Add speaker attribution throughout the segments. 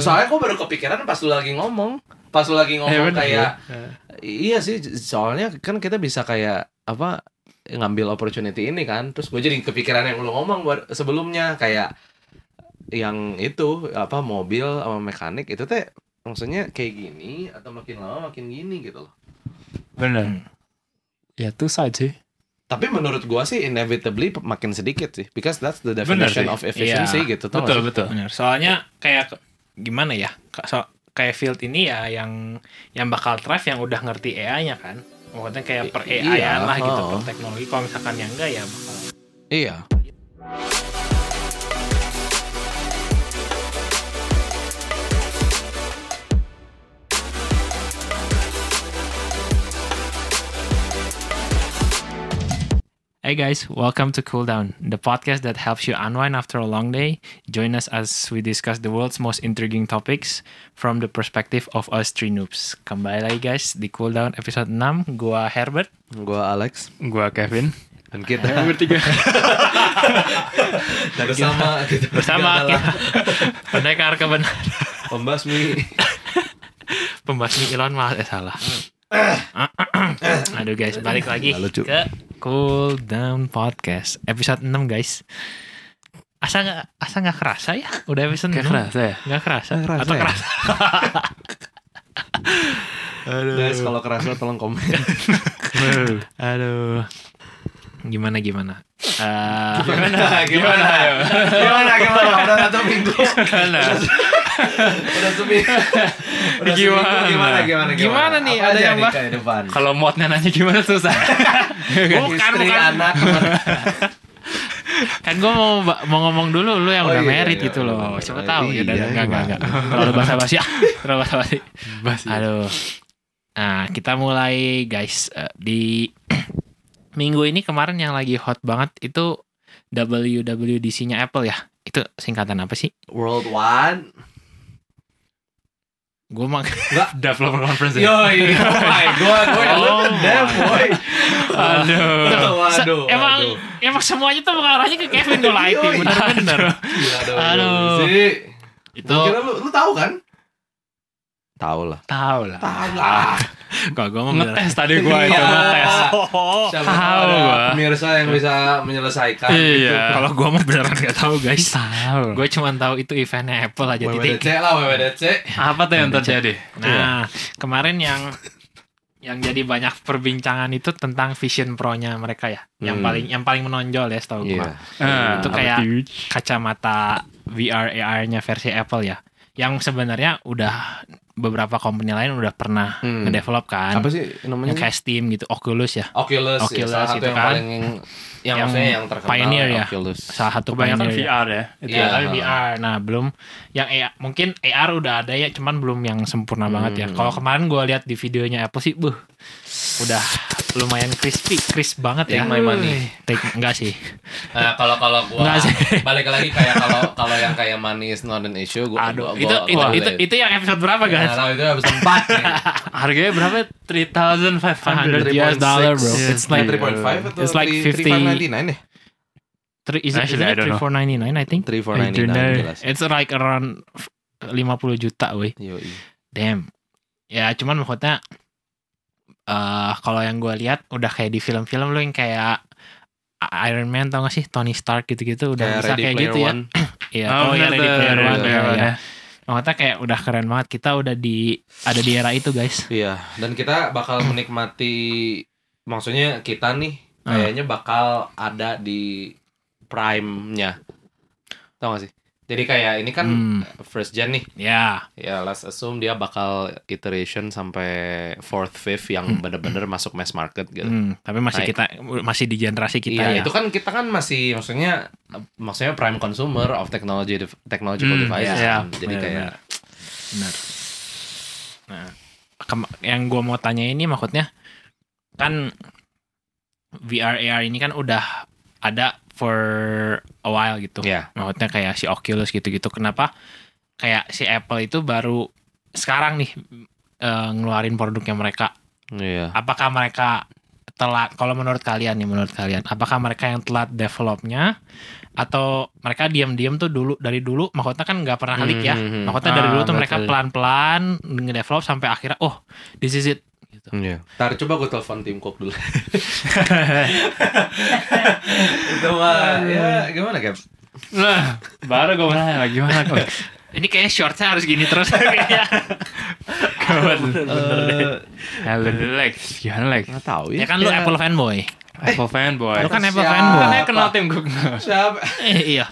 Speaker 1: soalnya gue baru kepikiran pas lu lagi ngomong. Pas lu lagi ngomong
Speaker 2: bener,
Speaker 1: kayak
Speaker 2: ya.
Speaker 1: iya sih soalnya kan kita bisa kayak apa ngambil opportunity ini kan. Terus gue jadi kepikiran yang lu ngomong buat sebelumnya kayak yang itu apa mobil sama mekanik itu teh maksudnya kayak gini atau makin lama makin gini gitu loh.
Speaker 2: Bener. Ya two side sih.
Speaker 1: tapi menurut gua sih inevitably makin sedikit sih because that's the definition of efficiency
Speaker 3: Iya,
Speaker 1: gitu tau
Speaker 2: Betul betul.
Speaker 3: Soalnya kayak gimana ya? So, kayak field ini ya yang yang bakal thrive yang udah ngerti AI-nya kan. Maksudnya kayak per AI
Speaker 1: iya,
Speaker 3: lah gitu,
Speaker 1: oh.
Speaker 3: per teknologi. Kalau misalkan yang enggak ya bakal
Speaker 1: iya
Speaker 3: Hey guys, welcome to Cool Down, the podcast that helps you unwind after a long day. Join us as we discuss the world's most intriguing topics from the perspective of us three noobs. Kembali lagi guys di Cool Down episode 6. Gua Herbert.
Speaker 1: gua Alex
Speaker 2: Gua Kevin.
Speaker 1: dan kita
Speaker 2: bertiga.
Speaker 1: bersama kita
Speaker 3: Bersama kita pendekar kebenaran.
Speaker 1: pembasmi
Speaker 3: Pembasmi Elon Musk eh salah. Aduh guys, balik lagi
Speaker 1: Nggak lucu.
Speaker 3: ke Cool Down Podcast episode 6 guys. Asa nggak asa nggak kerasa ya? Udah episode 6.
Speaker 2: kerasa ya.
Speaker 3: Nggak kerasa.
Speaker 1: Nggak kerasa
Speaker 3: Atau
Speaker 1: ya?
Speaker 3: kerasa?
Speaker 1: guys kalau kerasa tolong komen
Speaker 3: Aduh. Gimana gimana? Eh,
Speaker 1: gimana
Speaker 2: Gimana ayo?
Speaker 1: gimana gimana udah satu minggu
Speaker 2: Gimana?
Speaker 1: udah seminggu udah
Speaker 2: Gimana?
Speaker 1: seminggu gimana gimana
Speaker 3: Gimana nih?
Speaker 1: Apa
Speaker 3: Ada yang bah-
Speaker 2: Kalau modnya nanya gimana susah.
Speaker 3: bukan
Speaker 1: istri
Speaker 3: bukan.
Speaker 1: anak
Speaker 3: Kan gue mau mau ngomong dulu lu yang
Speaker 1: Oh,
Speaker 3: udah
Speaker 1: iya,
Speaker 3: married
Speaker 1: iya,
Speaker 3: gitu
Speaker 1: iya,
Speaker 3: loh.
Speaker 1: iya.
Speaker 3: Siapa tahu ya udah
Speaker 1: Iya,
Speaker 3: enggak enggak enggak. Terlalu basa-basi ah. Terlalu basa-basi.
Speaker 2: Basi.
Speaker 3: Aduh. Nah, kita mulai guys Eh, di minggu ini kemarin yang lagi hot banget itu WWDC-nya Apple ya. Itu singkatan apa sih?
Speaker 1: World One
Speaker 3: Gue mah
Speaker 2: Developer conference ya.
Speaker 1: Yoi, oh my god, gue
Speaker 3: Oh
Speaker 1: dev boy.
Speaker 2: Aduh.
Speaker 1: Waduh,
Speaker 3: emang
Speaker 1: waduh.
Speaker 3: emang semuanya tuh mengarahnya ke Kevin kalau IT
Speaker 1: Yoi.
Speaker 3: bener-bener.
Speaker 1: Dong,
Speaker 3: Aduh.
Speaker 1: sih.
Speaker 3: Itu
Speaker 1: kira lu, lu tahu kan? Tahu lah.
Speaker 3: tahu lah.
Speaker 1: Tahu lah.
Speaker 3: Kok gue mau.
Speaker 2: Ngetes tadi gua itu
Speaker 1: Iya.
Speaker 2: ngetes.
Speaker 1: Siapa
Speaker 2: Tahu gua.
Speaker 1: pemirsa yang bisa menyelesaikan.
Speaker 2: Iya.
Speaker 3: Kalau gue mau beneran gak tahu guys.
Speaker 2: Tahu.
Speaker 3: Gue cuma tahu itu eventnya Apple aja
Speaker 1: WWDC
Speaker 3: titik.
Speaker 1: lah WWDC.
Speaker 2: Apa tuh yang terjadi?
Speaker 3: Nah, kemarin yang yang jadi banyak perbincangan itu tentang Vision Pro-nya mereka ya. Yang
Speaker 1: Hmm.
Speaker 3: paling yang paling menonjol ya setahu gue.
Speaker 1: Iya.
Speaker 2: Ah,
Speaker 3: Itu kayak kacamata VR AR-nya versi Apple ya. Yang sebenarnya udah beberapa company lain udah pernah
Speaker 1: Hmm.
Speaker 3: ngedevelop kan.
Speaker 1: Apa sih namanya?
Speaker 3: Yang kayak Steam gitu, Oculus ya.
Speaker 1: Oculus,
Speaker 3: Oculus
Speaker 1: ya, salah satu
Speaker 3: itu
Speaker 1: yang
Speaker 3: kan.
Speaker 1: paling yang, yang,
Speaker 3: Yang
Speaker 1: maksudnya yang terkenal
Speaker 3: pioneer ya.
Speaker 1: Oculus.
Speaker 3: Salah satu
Speaker 2: Kebanyakan
Speaker 3: pioneer ya.
Speaker 2: VR ya. Itu
Speaker 1: Iya.
Speaker 2: ya.
Speaker 3: Tapi VR. Nah, belum yang AR, mungkin AR udah ada ya, cuman belum yang sempurna banget ya.
Speaker 1: Hmm.
Speaker 3: Kalau kemarin gue lihat di videonya Apple sih, buh, udah lumayan crispy, crisp banget ya.
Speaker 1: Take my money.
Speaker 3: Take enggak sih.
Speaker 1: Nah, kalau kalau
Speaker 3: sih.
Speaker 1: balik lagi kayak kalau kalau yang kayak money is not an issue, gua
Speaker 3: Aduh,
Speaker 1: gua,
Speaker 3: itu
Speaker 1: gua,
Speaker 3: itu,
Speaker 1: gua
Speaker 3: itu itu yang episode berapa,
Speaker 1: Nggak
Speaker 3: guys?
Speaker 1: tahu, itu empat nih.
Speaker 2: Harganya berapa? 3,500
Speaker 3: US dollar, bro.
Speaker 2: Yes.
Speaker 3: It's like
Speaker 1: 3.5 atau
Speaker 3: It's like 50
Speaker 1: 3.599 ya?
Speaker 3: three, is it,
Speaker 2: Actually,
Speaker 3: isn't
Speaker 2: I
Speaker 3: it
Speaker 2: don't know.
Speaker 3: 3499 I think?
Speaker 1: 3499 jelas.
Speaker 3: It's like around 50 juta, weh. Damn. Ya cuman maksudnya eh kalau yang gue lihat udah kayak di film-film lo yang kayak Iron Man tau gak sih Tony Stark gitu-gitu udah
Speaker 1: Kayak
Speaker 3: bisa
Speaker 1: Ready
Speaker 3: kayak
Speaker 1: Player
Speaker 3: gitu ya.
Speaker 1: One.
Speaker 3: Iya.
Speaker 2: Oh,
Speaker 3: Oh, ya Ready Player One.
Speaker 2: Player
Speaker 3: ya,
Speaker 2: One,
Speaker 3: ya.
Speaker 2: Ya.
Speaker 3: Maksudnya kayak udah keren banget. Kita udah di ada di era itu guys.
Speaker 1: Iya, dan kita bakal menikmati maksudnya kita nih
Speaker 3: Ah.
Speaker 1: kayaknya bakal ada di prime-nya. Tau gak sih? Jadi kayak ini kan
Speaker 3: Hmm.
Speaker 1: first gen nih.
Speaker 3: Ya.
Speaker 1: Ya, let's assume dia bakal iteration sampai fourth, fifth yang bener-bener masuk mass market gitu.
Speaker 3: Hmm, tapi masih
Speaker 1: Nah,
Speaker 3: kita masih di generasi kita
Speaker 1: iya,
Speaker 3: ya.
Speaker 1: itu kan kita kan masih maksudnya maksudnya prime consumer of technology technological
Speaker 3: Hmm,
Speaker 1: devices
Speaker 3: iya,
Speaker 1: kan. Jadi
Speaker 3: benar,
Speaker 1: kayak
Speaker 3: Benar. Nah, yang gue mau tanya ini maksudnya kan VR AR ini kan udah ada for a while gitu.
Speaker 1: ya,
Speaker 3: Maksudnya kayak si Oculus gitu-gitu. Kenapa kayak si Apple itu baru sekarang nih eh, ngeluarin produknya mereka?
Speaker 1: iya.
Speaker 3: Apakah mereka telat kalau menurut kalian nih menurut kalian apakah mereka yang telat developnya atau mereka diam-diam tuh dulu dari dulu maksudnya kan nggak pernah leak ya
Speaker 1: Hmm.
Speaker 3: maksudnya dari
Speaker 2: Ah,
Speaker 3: dulu tuh mereka pelan-pelan ngedevelop sampai akhirnya oh this is it gitu.
Speaker 1: Iya. Ntar coba gue telepon Tim Cook dulu. Itu mah ya gimana Cap?
Speaker 2: Nah, baru gue nanya gimana kok.
Speaker 3: ini kayaknya shortnya harus gini terus kayaknya
Speaker 2: Kawan.
Speaker 1: Eh,
Speaker 2: Halo Lex, gimana Lex?
Speaker 1: nggak tahu
Speaker 3: ya
Speaker 1: ya.
Speaker 3: kan lu
Speaker 1: Kayak-
Speaker 3: Apple fanboy
Speaker 2: Apple fanboy.
Speaker 3: lu kan Apple
Speaker 1: Siapa?
Speaker 3: fanboy
Speaker 2: Kan kenal tim Cook.
Speaker 1: Siapa?
Speaker 3: eh, iya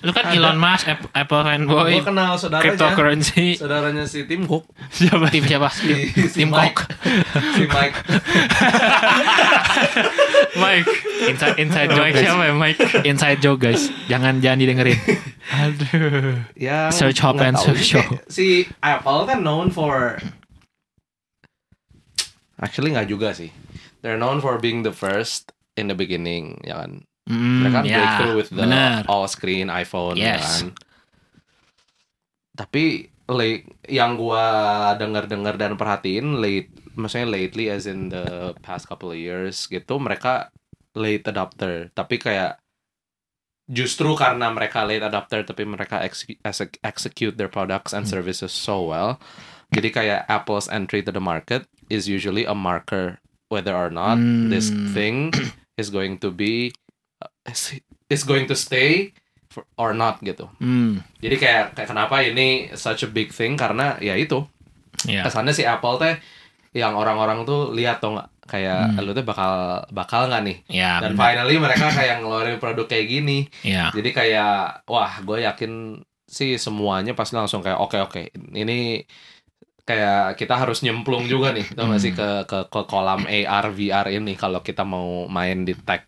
Speaker 3: lu kan Elon Musk Apple, fanboy
Speaker 1: Gue kenal saudaranya.
Speaker 3: cryptocurrency
Speaker 1: Saudaranya si Tim Cook.
Speaker 2: Siapa?
Speaker 3: tim siapa
Speaker 1: Si, si
Speaker 3: tim
Speaker 1: Mike.
Speaker 3: Cook
Speaker 1: si Mike.
Speaker 2: Mike.
Speaker 3: inside inside joke
Speaker 2: siapa ya Mike?
Speaker 3: inside joke guys jangan jangan didengerin
Speaker 2: Aduh.
Speaker 1: Yang
Speaker 3: Search Hop and Search Show.
Speaker 1: kayak Si Apple kan known for Actually nggak juga sih. They're known for being the first in the beginning, ya kan.
Speaker 3: Hmm,
Speaker 1: Mereka
Speaker 3: ya,
Speaker 1: breakthrough with the
Speaker 3: bener.
Speaker 1: all screen iPhone, ya
Speaker 3: Yes.
Speaker 1: kan. Tapi late, yang gua denger-dengar dan perhatiin late, maksudnya lately as in the past couple of years gitu, mereka late adopter. Tapi kayak justru karena mereka late adopter tapi mereka execute, execute their products and services so well. Jadi kayak Apple's entry to the market is usually a marker whether or not this
Speaker 3: Hmm.
Speaker 1: thing is going to be uh, is, going to stay for, or not gitu.
Speaker 3: Hmm,
Speaker 1: Jadi kayak kayak kenapa ini such a big thing karena ya itu
Speaker 3: ya.
Speaker 1: kesannya si Apple teh yang orang-orang tuh lihat tuh nggak kayak
Speaker 3: Hmm.
Speaker 1: lu tuh bakal bakal nggak nih
Speaker 3: Ya,
Speaker 1: dan
Speaker 3: benar.
Speaker 1: finally mereka kayak ngeluarin produk kayak gini
Speaker 3: ya.
Speaker 1: jadi kayak wah gue yakin sih semuanya pasti langsung kayak oke oke ini kayak kita harus nyemplung juga nih tau gak sih ke, ke ke kolam AR VR ini kalau kita mau main di tech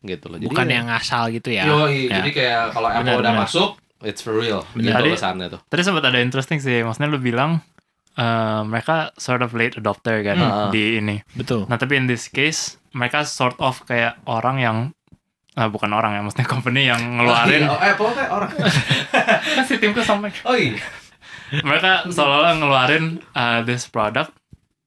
Speaker 1: gitu loh jadi
Speaker 3: Bukan
Speaker 1: ya-
Speaker 3: yang asal gitu ya.
Speaker 1: Yoi,
Speaker 3: Ya.
Speaker 1: jadi kayak kalau Apple
Speaker 3: Benar,
Speaker 1: udah
Speaker 3: benar.
Speaker 1: masuk it's for real
Speaker 3: Benar.
Speaker 1: gitu
Speaker 2: Tadi-
Speaker 1: kesannya tuh
Speaker 2: Tadi sempat ada interesting sih, maksudnya lu bilang eh, mereka sort of late adopter kan
Speaker 1: Hmm.
Speaker 2: di ini.
Speaker 3: Betul.
Speaker 2: Nah tapi in this case mereka sort of kayak orang yang eh, bukan orang ya, maksudnya company yang ngeluarin
Speaker 1: oh, Apple teh orang
Speaker 2: kan si timku sama
Speaker 1: oh iya
Speaker 2: mereka seolah-olah ngeluarin uh, this product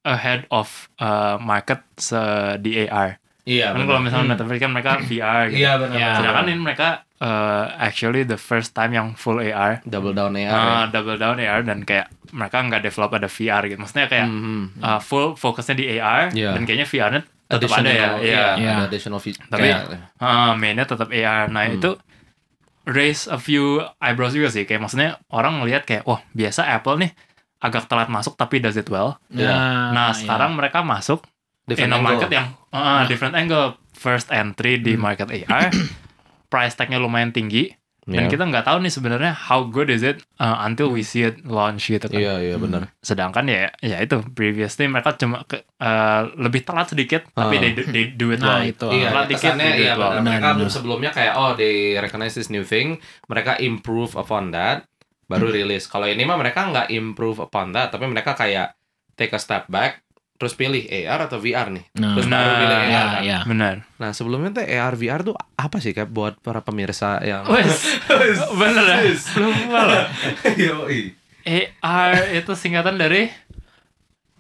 Speaker 2: ahead of uh, market se- di AR.
Speaker 1: iya
Speaker 2: Kan kalau misalnya Netflix kan mereka VR gitu.
Speaker 1: iya benar
Speaker 3: Ya.
Speaker 2: Sedangkan ini mereka uh, actually the first time yang full AR,
Speaker 1: double down AR
Speaker 2: uh,
Speaker 1: ya.
Speaker 2: double down AR dan kayak mereka nggak develop ada VR gitu. Maksudnya kayak
Speaker 1: Mhm.
Speaker 2: uh, full fokusnya di AR
Speaker 1: Iya.
Speaker 2: dan kayaknya VR-nya tetap ada ya. Iya.
Speaker 1: iya,
Speaker 3: Iya.
Speaker 1: ada additional feature
Speaker 2: Tapi-
Speaker 1: Kayak-
Speaker 2: Uh, mainnya tetap AR. Nah
Speaker 1: Hmm.
Speaker 2: itu raise a few eyebrows juga sih. Kayak maksudnya orang ngelihat kayak, wah biasa Apple nih agak telat masuk tapi does it well.
Speaker 1: Iya.
Speaker 2: Nah
Speaker 3: ya.
Speaker 2: sekarang mereka masuk
Speaker 1: different
Speaker 2: in a
Speaker 1: angle.
Speaker 2: market yang uh, different angle. First entry di
Speaker 1: Hmm.
Speaker 2: market AR, price tagnya lumayan tinggi. Dan
Speaker 1: Iya.
Speaker 2: kita nggak tahu nih sebenarnya how good is it uh, until we see it launch gitu kan.
Speaker 1: iya iya benar
Speaker 2: Sedangkan ya ya itu previously mereka cuma ke, uh, lebih telat sedikit tapi
Speaker 1: Ah.
Speaker 2: they, do- they do it
Speaker 3: Nah,
Speaker 2: well.
Speaker 3: itu.
Speaker 1: Iya,
Speaker 2: Telat dikit
Speaker 1: iya
Speaker 2: well.
Speaker 1: benar. Mereka sebelumnya kayak oh they recognize this new thing, mereka improve upon that, baru
Speaker 3: Hmm.
Speaker 1: rilis. Kalau ini mah mereka nggak improve upon that, tapi mereka kayak take a step back, terus pilih AR atau VR nih,
Speaker 3: Nah,
Speaker 1: terus baru
Speaker 2: Nah,
Speaker 1: pilih AR.
Speaker 3: ya,
Speaker 1: kan.
Speaker 3: ya.
Speaker 2: Benar.
Speaker 1: Nah sebelumnya tuh AR VR tuh apa sih kayak buat para pemirsa yang
Speaker 2: Wes, bener ya?
Speaker 1: Yoi.
Speaker 2: AR itu singkatan dari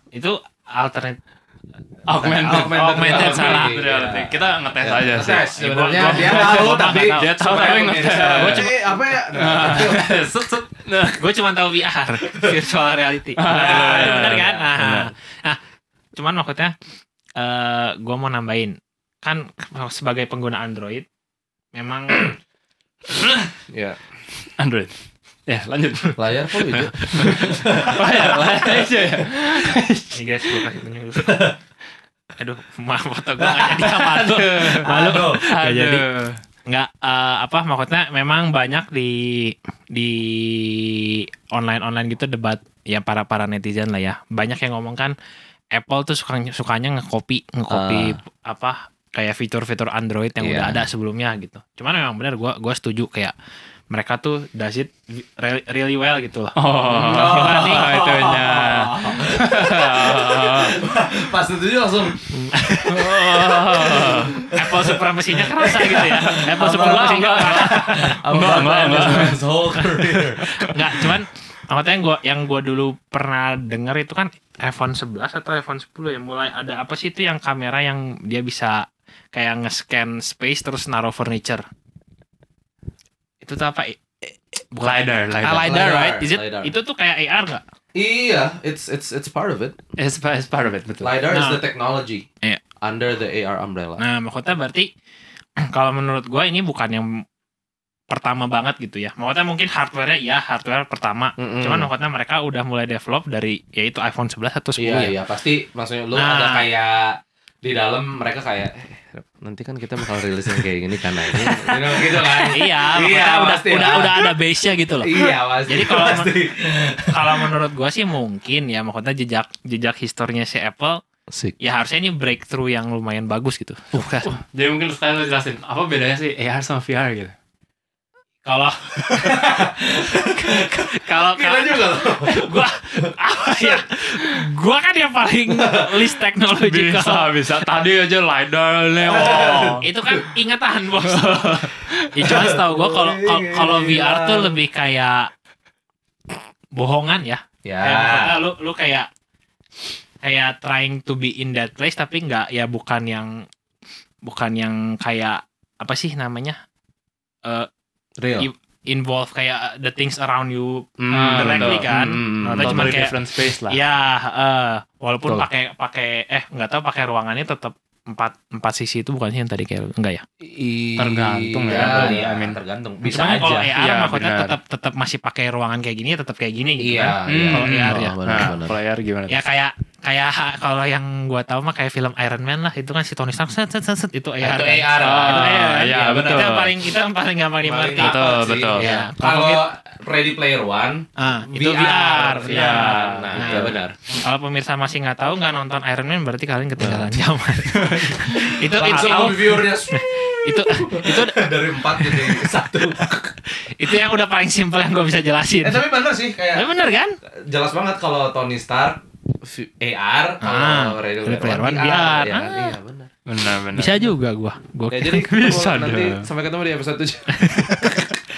Speaker 3: Itu alternate
Speaker 2: augmented,
Speaker 1: Augmented
Speaker 3: Augmented,
Speaker 1: reality.
Speaker 3: salah.
Speaker 2: reality.
Speaker 1: Iya.
Speaker 2: Kita ngetes
Speaker 1: Ya,
Speaker 2: aja sih.
Speaker 1: ngetes. Sebenarnya dia
Speaker 2: gua-
Speaker 1: tahu tapi
Speaker 2: dia tahu tapi ngetes.
Speaker 3: Gua cuma-
Speaker 1: eh, apa ya?
Speaker 2: Set. Nah,
Speaker 3: gue cuma tahu VR virtual reality
Speaker 2: Ah,
Speaker 3: nah,
Speaker 2: iya,
Speaker 3: bener
Speaker 2: iya,
Speaker 3: kan nah, nah cuman maksudnya eh gue mau nambahin kan sebagai pengguna Android memang
Speaker 1: Ya,
Speaker 2: Android. Ya, lanjut.
Speaker 1: layar kok hijau.
Speaker 2: Layar, layar aja ya.
Speaker 3: ini guys gue kasih tunjuk dulu. aduh maaf foto gue nggak jadi malu malu Nggak jadi
Speaker 2: Aduh.
Speaker 3: nggak eh, apa maksudnya memang banyak di di online online gitu debat ya para para netizen lah ya banyak yang ngomong kan Apple tuh suka sukanya ngekopi ngekopi apa kayak fitur-fitur Android yang
Speaker 1: Iya.
Speaker 3: udah ada sebelumnya gitu. Cuman memang benar gua gua setuju kayak mereka tuh does it really, well gitu loh.
Speaker 2: Oh,
Speaker 3: Gimana nih?
Speaker 2: itunya.
Speaker 1: Pas setuju langsung.
Speaker 3: Apple supremasinya kerasa gitu ya. Apple supremasinya
Speaker 2: enggak. Enggak, enggak, enggak.
Speaker 3: Cuman maksudnya yang gua yang gua dulu pernah denger itu kan iPhone 11 atau iPhone 10 ya mulai ada apa sih itu yang kamera yang dia bisa kayak nge-scan space terus naruh furniture. Itu tuh apa? Bukan-
Speaker 2: LiDAR,
Speaker 3: Ah,
Speaker 2: LiDAR.
Speaker 3: LiDAR,
Speaker 1: LiDAR,
Speaker 3: right? Is it,
Speaker 1: LiDAR.
Speaker 3: Itu tuh kayak AR nggak?
Speaker 1: Iya, it's it's it's part of it.
Speaker 2: It's, it's part of it, betul.
Speaker 1: LiDAR is
Speaker 3: Nah.
Speaker 1: the technology
Speaker 3: Iya.
Speaker 1: under the AR umbrella.
Speaker 3: Nah, maksudnya berarti kalau menurut gua ini bukan yang pertama banget gitu ya. Maksudnya mungkin hardware-nya ya hardware pertama.
Speaker 1: Mm-mm.
Speaker 3: Cuman maksudnya mereka udah mulai develop dari yaitu iPhone 11 atau 10
Speaker 1: Iya,
Speaker 3: ya.
Speaker 1: iya, pasti maksudnya lu
Speaker 3: Nah.
Speaker 1: ada kayak di dalam mereka kayak eh, nanti kan kita bakal rilis yang kayak gini kan nah ini you know, gitu kan.
Speaker 3: Iya,
Speaker 1: Iya,
Speaker 3: udah
Speaker 1: pasti
Speaker 3: udah udah ada base-nya gitu loh.
Speaker 1: iya, pasti.
Speaker 3: Jadi kalau
Speaker 1: pasti.
Speaker 3: kalau menurut gua sih mungkin ya maksudnya jejak jejak historinya si Apple
Speaker 1: Asik.
Speaker 3: ya harusnya ini breakthrough yang lumayan bagus gitu.
Speaker 2: Jadi mungkin lu jelasin apa bedanya sih AR sama VR gitu.
Speaker 3: Kalau kalau
Speaker 1: Kita juga loh.
Speaker 3: gua apa ya? Gua kan yang paling list teknologi
Speaker 2: Bisa, bisa. Tadi aja LiDAR nih. Wow.
Speaker 3: itu kan ingatan bos. ya cuma setahu gua kalau kalau- kalau VR tuh lebih kayak bohongan ya.
Speaker 1: Ya.
Speaker 3: Kayak lu lu kayak kayak trying to be in that place tapi nggak ya bukan yang bukan yang kayak apa sih namanya eh
Speaker 1: Real.
Speaker 3: i- involve kayak the things around you
Speaker 1: Hmm,
Speaker 3: directly
Speaker 1: betul.
Speaker 3: kan.
Speaker 1: Hmm, hmm,
Speaker 3: Nah,
Speaker 1: hmm.
Speaker 3: Atau cuma kayak
Speaker 2: different space lah.
Speaker 3: ya eh, walaupun pakai pakai eh nggak tahu pakai ruangannya tetap empat empat sisi itu bukan sih yang tadi kayak enggak ya
Speaker 2: Tergantung
Speaker 1: Iya,
Speaker 2: ya.
Speaker 1: iya,
Speaker 2: I mean,
Speaker 1: tergantung. Bisa
Speaker 3: Cuma kan kalau
Speaker 1: aja.
Speaker 3: AR
Speaker 2: Iya,
Speaker 3: maksudnya
Speaker 2: benar.
Speaker 3: tetap tetap masih pakai ruangan kayak gini tetap kayak gini gitu
Speaker 1: Iya,
Speaker 3: kan
Speaker 1: iya.
Speaker 3: kalau AR ya
Speaker 1: Oh, benar,
Speaker 2: Nah,
Speaker 1: benar.
Speaker 2: kalau AR gimana?
Speaker 3: ya kayak kayak kalau yang gua tahu mah kayak film Iron Man lah itu kan si Tony Stark set set set, set, itu AR
Speaker 1: Itu
Speaker 3: kan.
Speaker 1: AR.
Speaker 3: itu
Speaker 2: Ah,
Speaker 3: AR kan?
Speaker 2: iya, betul.
Speaker 3: itu yang paling itu yang paling gampang dimengerti
Speaker 2: Betul,
Speaker 1: sih.
Speaker 2: betul.
Speaker 3: Iya.
Speaker 1: Kalau Ready Player One,
Speaker 3: ah itu
Speaker 1: VR,
Speaker 3: VR,
Speaker 1: Iya,
Speaker 3: benar.
Speaker 1: nah,
Speaker 3: Nah,
Speaker 1: iya benar.
Speaker 3: kalau pemirsa masih nggak tahu nggak nonton Iron Man berarti kalian ketinggalan zaman itu itu
Speaker 1: viewernya
Speaker 3: itu itu
Speaker 1: dari empat jadi satu.
Speaker 3: itu yang udah paling simpel yang gue bisa jelasin
Speaker 1: Eh tapi bener sih
Speaker 3: tapi
Speaker 1: kayak
Speaker 3: bener kan
Speaker 1: jelas banget kalau Tony Stark AR, kalau
Speaker 3: Ah,
Speaker 1: Ready Player One VR.
Speaker 3: VR.
Speaker 1: ya?
Speaker 3: Ah.
Speaker 1: Iya benar.
Speaker 2: Benar, benar.
Speaker 3: bisa juga gua gua
Speaker 1: Ya jadi
Speaker 2: Bisa
Speaker 1: nanti
Speaker 2: dong.
Speaker 1: sampai ketemu di episode 7.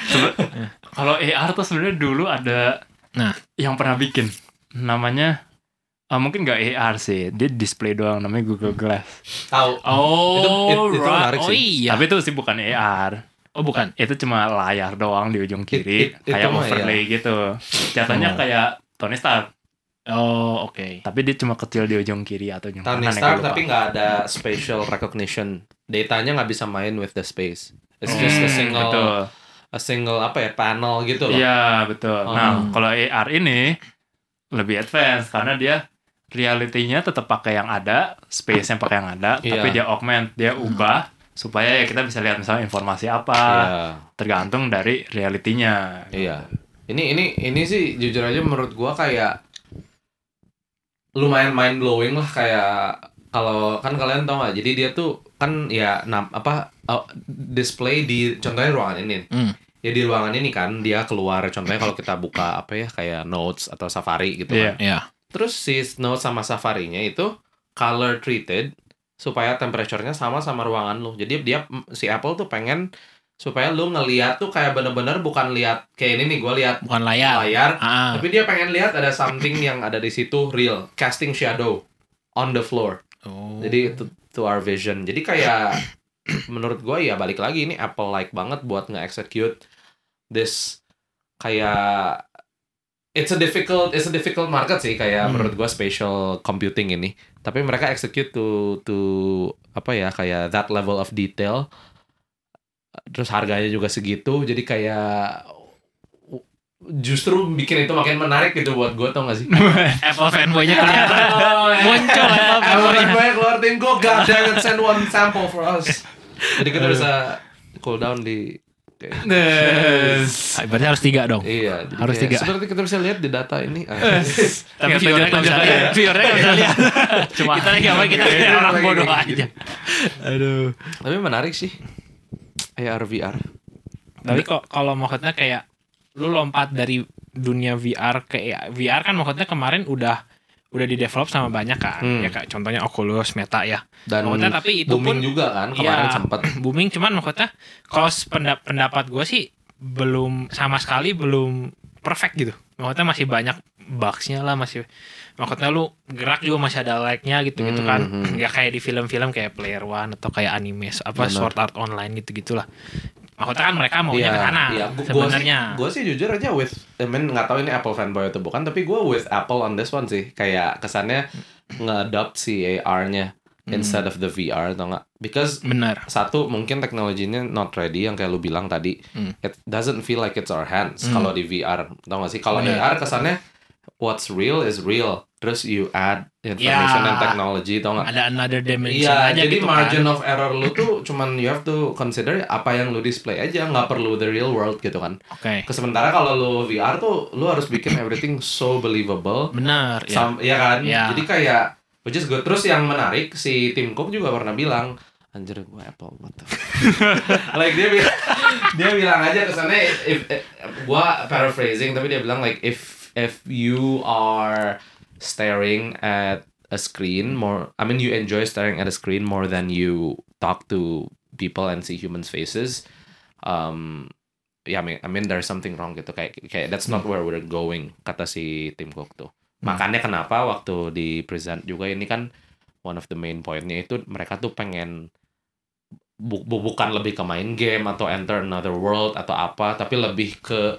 Speaker 2: Kalau AR tuh sebenarnya dulu ada
Speaker 3: Nah.
Speaker 2: yang pernah bikin namanya ah, mungkin nggak AR sih, dia display doang namanya Google Glass.
Speaker 1: Tahu.
Speaker 3: oh
Speaker 1: Itu- itu- itu
Speaker 3: right.
Speaker 1: menarik
Speaker 3: oh
Speaker 1: sih.
Speaker 3: iya
Speaker 2: Tapi itu sih bukan AR.
Speaker 3: oh bukan
Speaker 2: Itu cuma layar doang di ujung kiri,
Speaker 1: It- it-
Speaker 2: kayak
Speaker 1: itu mah
Speaker 2: overlay gitu. Jatuhnya
Speaker 3: Oh.
Speaker 2: kayak Tony Stark,
Speaker 3: oh oke
Speaker 2: tapi dia cuma kecil di ujung kiri atau ujung
Speaker 1: Tony
Speaker 2: kanan yang
Speaker 1: Stark tapi nggak ada spatial recognition. Datanya nggak bisa main with the space. It's just a
Speaker 2: Hmm,
Speaker 1: single
Speaker 2: betul.
Speaker 1: a single apa ya panel gitu loh.
Speaker 2: Iya betul.
Speaker 1: Oh.
Speaker 2: Nah kalau AR ini lebih advance karena dia realitinya tetap pakai yang ada, space yang pakai yang ada,
Speaker 1: Iya.
Speaker 2: tapi dia augment, dia ubah supaya ya kita bisa lihat misalnya informasi apa,
Speaker 1: Iya.
Speaker 2: tergantung dari realitinya.
Speaker 1: Iya. Ini ini ini sih jujur aja menurut gua kayak lumayan mind blowing lah kayak kalau kan kalian tau gak jadi dia tuh kan ya nam, apa uh, display di contohnya ruangan ini
Speaker 3: Hmm.
Speaker 1: ya di ruangan ini kan dia keluar contohnya kalau kita buka apa ya kayak notes atau safari gitu
Speaker 2: Iya.
Speaker 1: kan
Speaker 3: Iya.
Speaker 1: terus si notes sama safarinya itu color treated supaya temperaturenya sama sama ruangan lu jadi dia si Apple tuh pengen supaya lu ngeliat tuh kayak bener-bener bukan lihat kayak ini nih gue lihat
Speaker 3: bukan layar.
Speaker 1: layar
Speaker 3: ah
Speaker 1: tapi dia pengen lihat ada something yang ada di situ real casting shadow on the floor.
Speaker 3: Oh.
Speaker 1: jadi to, to our vision. Jadi kayak menurut gue ya balik lagi ini Apple like banget buat nge-execute this kayak it's a difficult it's a difficult market sih kayak
Speaker 3: Hmm.
Speaker 1: menurut gue spatial computing ini. Tapi mereka execute to to apa ya kayak that level of detail terus harganya juga segitu jadi kayak justru bikin itu makin menarik gitu buat gue tau gak sih?
Speaker 3: Apple fanboy-nya kelihatan. Muncul Apple fanboy
Speaker 1: keluar tim gue God damn it send one sample for us. Jadi kita bisa cool down di kayak-
Speaker 2: Yes.
Speaker 3: berarti harus tiga dong?
Speaker 1: Iya
Speaker 3: Harus tiga.
Speaker 1: Seperti kita bisa lihat di data ini. Ah.
Speaker 3: tapi viewernya nggak bisa lihat viewernya nggak bisa lihat.
Speaker 2: Cuma
Speaker 3: kita lagi apa? Kita kayak orang bodoh aja. Aduh.
Speaker 1: Tapi menarik sih AR VR
Speaker 3: tapi kok kalau maksudnya kayak lu lompat dari dunia VR ke AR. VR kan maksudnya kemarin udah udah di develop sama banyak kan
Speaker 1: Hmm.
Speaker 3: ya kayak contohnya Oculus Meta ya
Speaker 1: Dan
Speaker 3: Maksudnya tapi itu
Speaker 1: booming
Speaker 3: pun-
Speaker 1: juga kan kemarin
Speaker 3: Iya.
Speaker 1: sempat
Speaker 3: booming cuman maksudnya kalau sependa- pendapat gue sih belum sama sekali belum perfect gitu maksudnya masih banyak bugsnya lah masih maksudnya lu gerak juga masih ada like-nya gitu gitu kan
Speaker 1: hmm.
Speaker 3: nggak kayak di film-film kayak Player One atau kayak anime apa
Speaker 1: Benar.
Speaker 3: Sword Art Online gitu gitulah maksudnya kan mereka maunya ke sana.
Speaker 1: Gua-
Speaker 3: sebenarnya
Speaker 1: Gue sih, jujur aja with, I mean nggak tahu ini Apple fanboy atau bukan, tapi gue with Apple on this one sih. Kayak kesannya nge-adopt si AR-nya
Speaker 3: Hmm.
Speaker 1: instead of the VR atau nggak? Because
Speaker 3: benar
Speaker 1: satu mungkin teknologinya not ready yang kayak lu bilang tadi.
Speaker 3: Hmm.
Speaker 1: It doesn't feel like it's our hands
Speaker 3: Hmm.
Speaker 1: kalau di VR. Tau gak sih? Kalau. AR kesannya what's real is real. Terus you add information
Speaker 3: Ya.
Speaker 1: and technology, tau nggak?
Speaker 3: ada another dimension
Speaker 1: Iya,
Speaker 3: aja
Speaker 1: jadi
Speaker 3: gitu
Speaker 1: margin
Speaker 3: kan
Speaker 1: of error lu tuh cuman you have to consider apa yang lu display aja, nggak perlu the real world gitu kan.
Speaker 3: oke
Speaker 1: Kesementara kalau lu VR tuh lu harus bikin everything so believable.
Speaker 3: benar ya
Speaker 1: Sam- ya kan?
Speaker 3: Ya.
Speaker 1: Jadi kayak which is good. Terus yang menarik si Tim Cook juga pernah bilang Anjir gue Apple what the fuck?" like dia bilang dia bilang aja kesannya if, if gua paraphrasing tapi dia bilang like if if you are staring at a screen more I mean you enjoy staring at a screen more than you talk to people and see humans faces. Um ya I mean, I mean there's something wrong gitu. Kayak kayak that's not where we're going kata si Tim Cook tuh. Makanya kenapa waktu di present juga ini kan one of the main pointnya itu mereka tuh pengen bu- bu- bukan lebih ke main game atau enter another world atau apa tapi lebih ke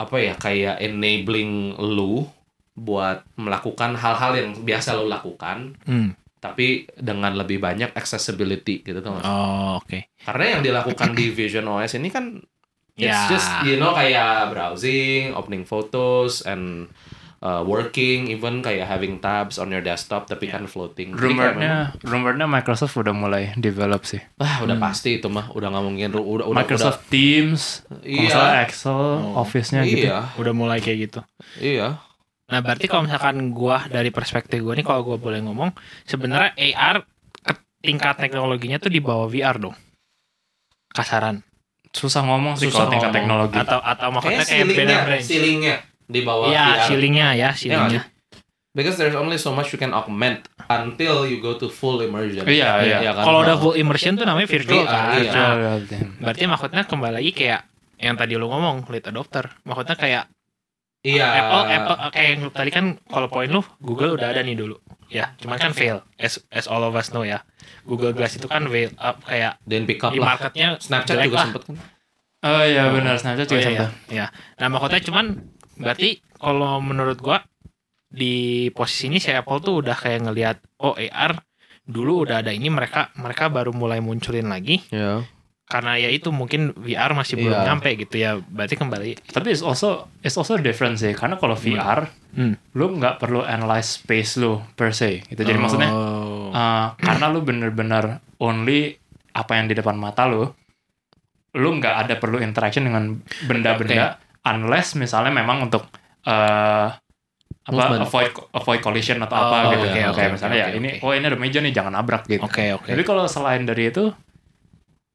Speaker 1: apa ya kayak enabling lu buat melakukan hal-hal yang biasa lu lakukan
Speaker 3: Hmm.
Speaker 1: tapi dengan lebih banyak accessibility gitu tuh
Speaker 3: oh oke
Speaker 1: karena yang dilakukan di Vision OS ini kan it's
Speaker 3: Ya.
Speaker 1: just you know kayak browsing, opening photos and uh, working even kayak having tabs on your desktop tapi kan floating.
Speaker 2: Rumornya, rumornya Microsoft udah mulai develop sih.
Speaker 1: ah udah pasti itu mah udah nggak mungkin udah udah
Speaker 2: Microsoft Teams, kalau nggak
Speaker 1: Iya.
Speaker 2: salah Excel,
Speaker 3: Oh.
Speaker 2: Office-nya
Speaker 1: udah,
Speaker 2: gitu.
Speaker 1: iya
Speaker 3: udah mulai kayak gitu
Speaker 1: iya
Speaker 3: Nah, berarti kalau misalkan gua dari perspektif gua nih kalau gua boleh ngomong, sebenarnya AR tingkat teknologinya tuh di bawah VR dong. Kasaran.
Speaker 2: Susah ngomong sih
Speaker 3: Susah
Speaker 2: kalau tingkat
Speaker 3: ngomong.
Speaker 2: teknologi.
Speaker 3: Atau atau maksudnya
Speaker 1: kayak
Speaker 3: kayak beda range.
Speaker 1: ceilingnya di bawah
Speaker 3: Iya,
Speaker 1: VR.
Speaker 3: ceilingnya ya, ceilingnya.
Speaker 1: because there's only so much you can augment until you go to full immersion
Speaker 2: Iya, iya.
Speaker 1: kan?
Speaker 3: Kalau udah full immersion tuh namanya virtual
Speaker 1: Iya,
Speaker 3: kan.
Speaker 1: iya.
Speaker 3: Nah, berarti maksudnya kembali lagi kayak yang tadi lu ngomong late adopter. Maksudnya kayak
Speaker 1: iya
Speaker 3: Apple Apple kayak yang tadi kan kalau poin lu Google udah ada nih dulu. Ya, cuman kan fail as as all of us know ya. Google Glass itu kan fail up kayak
Speaker 1: dan pick up
Speaker 3: di
Speaker 1: lah
Speaker 3: marketnya
Speaker 1: Snapchat
Speaker 3: jelek
Speaker 1: juga
Speaker 3: lah.
Speaker 1: sempet kan
Speaker 2: Oh iya benar, Snapchat
Speaker 3: Oh,
Speaker 2: juga
Speaker 3: iya,
Speaker 2: sempet.
Speaker 3: iya. Iya. Nah, maksudnya cuman berarti kalau menurut gua di posisi ini si Apple tuh udah kayak ngelihat oh AR dulu udah ada ini mereka mereka baru mulai munculin lagi
Speaker 1: Iya.
Speaker 3: karena ya itu mungkin VR masih belum
Speaker 1: Iya.
Speaker 3: nyampe gitu ya berarti kembali
Speaker 2: Tapi it's also it's also different sih karena kalau VR
Speaker 3: Hmm.
Speaker 2: lu nggak perlu analyze space lu per se. Gitu. Jadi maksudnya
Speaker 3: Oh.
Speaker 2: uh, karena lu bener-bener only apa yang di depan mata lu, lu nggak ada perlu interaction dengan benda-benda unless misalnya memang untuk uh, apa
Speaker 1: Movement.
Speaker 2: avoid avoid collision atau
Speaker 3: Oh,
Speaker 2: apa gitu.
Speaker 3: oke, oke,
Speaker 2: Kayak
Speaker 3: oke,
Speaker 2: misalnya ya
Speaker 3: oke,
Speaker 2: ini oh ini ada meja nih jangan nabrak gitu.
Speaker 3: Oke oke.
Speaker 2: Tapi kalau selain dari itu,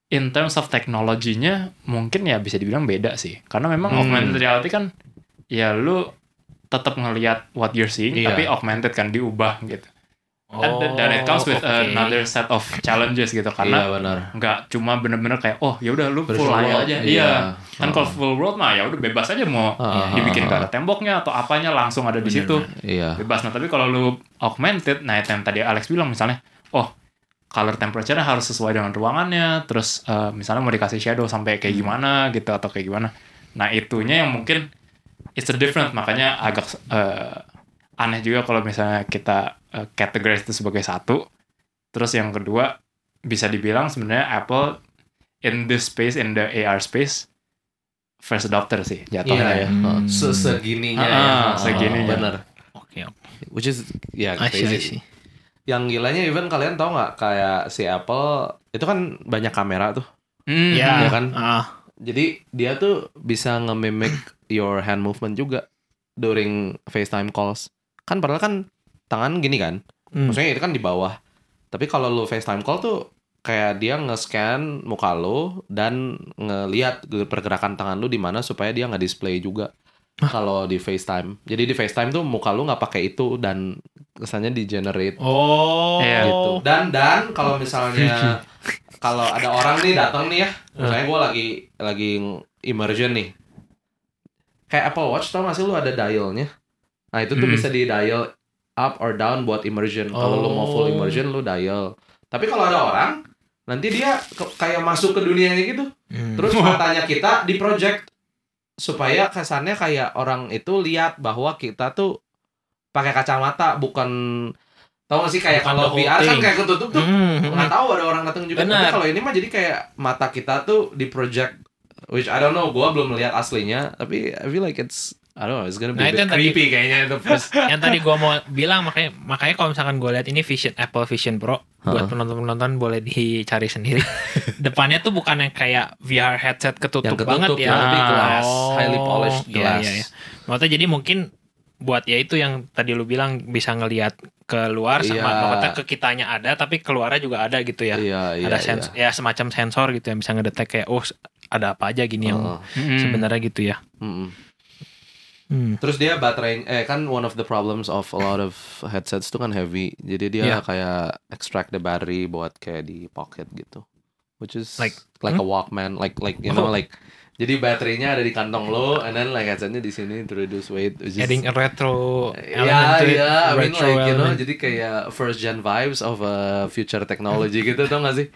Speaker 2: in terms of teknologinya mungkin ya bisa dibilang beda sih. Karena memang
Speaker 3: Hmm.
Speaker 2: augmented reality kan ya lu tetap ngelihat what you're seeing,
Speaker 1: Iya.
Speaker 2: tapi augmented kan diubah gitu. Dan,
Speaker 3: Oh,
Speaker 2: dan it comes with
Speaker 3: oke.
Speaker 2: another set of challenges gitu
Speaker 1: iya
Speaker 2: karena
Speaker 1: benar
Speaker 2: nggak cuma bener-bener kayak oh ya udah lu full layar aja.
Speaker 1: iya.
Speaker 2: Iya. Kan
Speaker 1: Oh.
Speaker 2: kalau full world mah ya udah bebas aja mau
Speaker 1: Ah,
Speaker 2: dibikin
Speaker 1: ah,
Speaker 2: gak ada temboknya atau apanya langsung ada di
Speaker 3: Bener,
Speaker 2: situ
Speaker 1: iya
Speaker 2: bebas nah tapi kalau lu augmented nah yang tadi Alex bilang misalnya oh color temperature harus sesuai dengan ruangannya terus eh, misalnya mau dikasih shadow sampai kayak gimana gitu atau kayak gimana nah itunya yang mungkin it's a different makanya agak eh, aneh juga kalau misalnya kita categorize itu sebagai satu terus yang kedua bisa dibilang sebenarnya Apple in this space in the AR space first adopter sih jatuhnya
Speaker 1: ya
Speaker 2: ya.
Speaker 3: Hmm.
Speaker 1: Se- segininya
Speaker 2: Ah,
Speaker 1: ya
Speaker 2: segininya.
Speaker 1: benar
Speaker 3: Oke oke.
Speaker 1: which is ya
Speaker 3: I see, I
Speaker 1: crazy
Speaker 3: see.
Speaker 1: yang gilanya even kalian tahu nggak kayak si Apple itu kan banyak kamera tuh
Speaker 2: Hmm,
Speaker 3: Ya
Speaker 1: Iya kan?
Speaker 3: ah.
Speaker 1: jadi dia tuh bisa nge-mimic your hand movement juga during FaceTime calls kan padahal kan tangan gini kan
Speaker 3: Hmm.
Speaker 1: maksudnya itu kan di bawah tapi kalau lu FaceTime call tuh kayak dia nge-scan muka lu dan ngelihat pergerakan tangan lu di mana supaya dia nggak display juga kalau di FaceTime. Jadi di FaceTime tuh muka lu nggak pakai itu dan kesannya di generate
Speaker 3: Oh.
Speaker 2: Iya.
Speaker 1: gitu. Dan dan kalau misalnya kalau ada orang nih datang nih ya, misalnya gue lagi lagi immersion nih. Kayak Apple Watch tau gak sih lu ada dialnya. Nah itu tuh
Speaker 3: Hmm.
Speaker 1: bisa di dial up or down buat immersion. Kalau lu mau full
Speaker 3: Oh.
Speaker 1: immersion lu dial. Tapi kalau ada orang nanti dia ke- kayak masuk ke dunianya gitu.
Speaker 3: Hmm.
Speaker 1: Terus matanya kita di project supaya kesannya kayak orang itu lihat bahwa kita tuh pakai kacamata bukan tahu gak sih kayak kalau VR kan kayak ketutup tuh
Speaker 3: Hmm, hmm,
Speaker 1: nggak tahu ada orang datang juga. Tapi
Speaker 3: Benar.
Speaker 1: kalau ini mah jadi kayak mata kita tuh di project which I don't know, gua belum melihat aslinya, tapi I feel like it's I don't know, it's gonna be
Speaker 3: Nah,
Speaker 1: a bit
Speaker 3: yang tadi-
Speaker 1: creepy kayaknya itu first.
Speaker 3: yang tadi gua mau bilang makanya makanya kalau misalkan gue lihat ini Vision Apple Vision Pro buat
Speaker 1: Heeh.
Speaker 3: penonton-penonton boleh dicari sendiri. Depannya tuh bukan yang kayak VR headset ketutup,
Speaker 1: Yang ketutup,
Speaker 3: banget ya.
Speaker 1: yang lebih glass,
Speaker 3: Oh,
Speaker 1: highly polished
Speaker 3: iya,
Speaker 1: glass.
Speaker 3: iya, iya. Maksudnya jadi mungkin buat ya itu yang tadi lu bilang bisa ngelihat keluar sama
Speaker 1: Iya.
Speaker 3: maksudnya ke kitanya ada tapi keluarnya juga ada gitu ya.
Speaker 1: Iya, iya.
Speaker 3: ada sens ya semacam sensor gitu yang bisa ngedetek kayak oh ada apa aja gini yang
Speaker 1: Heeh.
Speaker 2: Mm-mm.
Speaker 3: sebenarnya gitu ya.
Speaker 1: Mm-mm.
Speaker 3: Hmm.
Speaker 1: Terus dia baterai eh kan one of the problems of a lot of headsets itu kan heavy. Jadi dia
Speaker 3: Iya.
Speaker 1: kayak extract the battery buat kayak di pocket gitu. Which is
Speaker 3: Like-
Speaker 1: like
Speaker 3: hmm?
Speaker 1: a Walkman, like like you know
Speaker 3: Oh.
Speaker 1: like jadi baterainya ada di kantong lo and then like headsetnya di sini to reduce weight. which is-
Speaker 3: Adding a retro element to it,
Speaker 1: ya, I mean like you know,
Speaker 3: element.
Speaker 1: jadi kayak first gen vibes of a future technology gitu tau gak sih?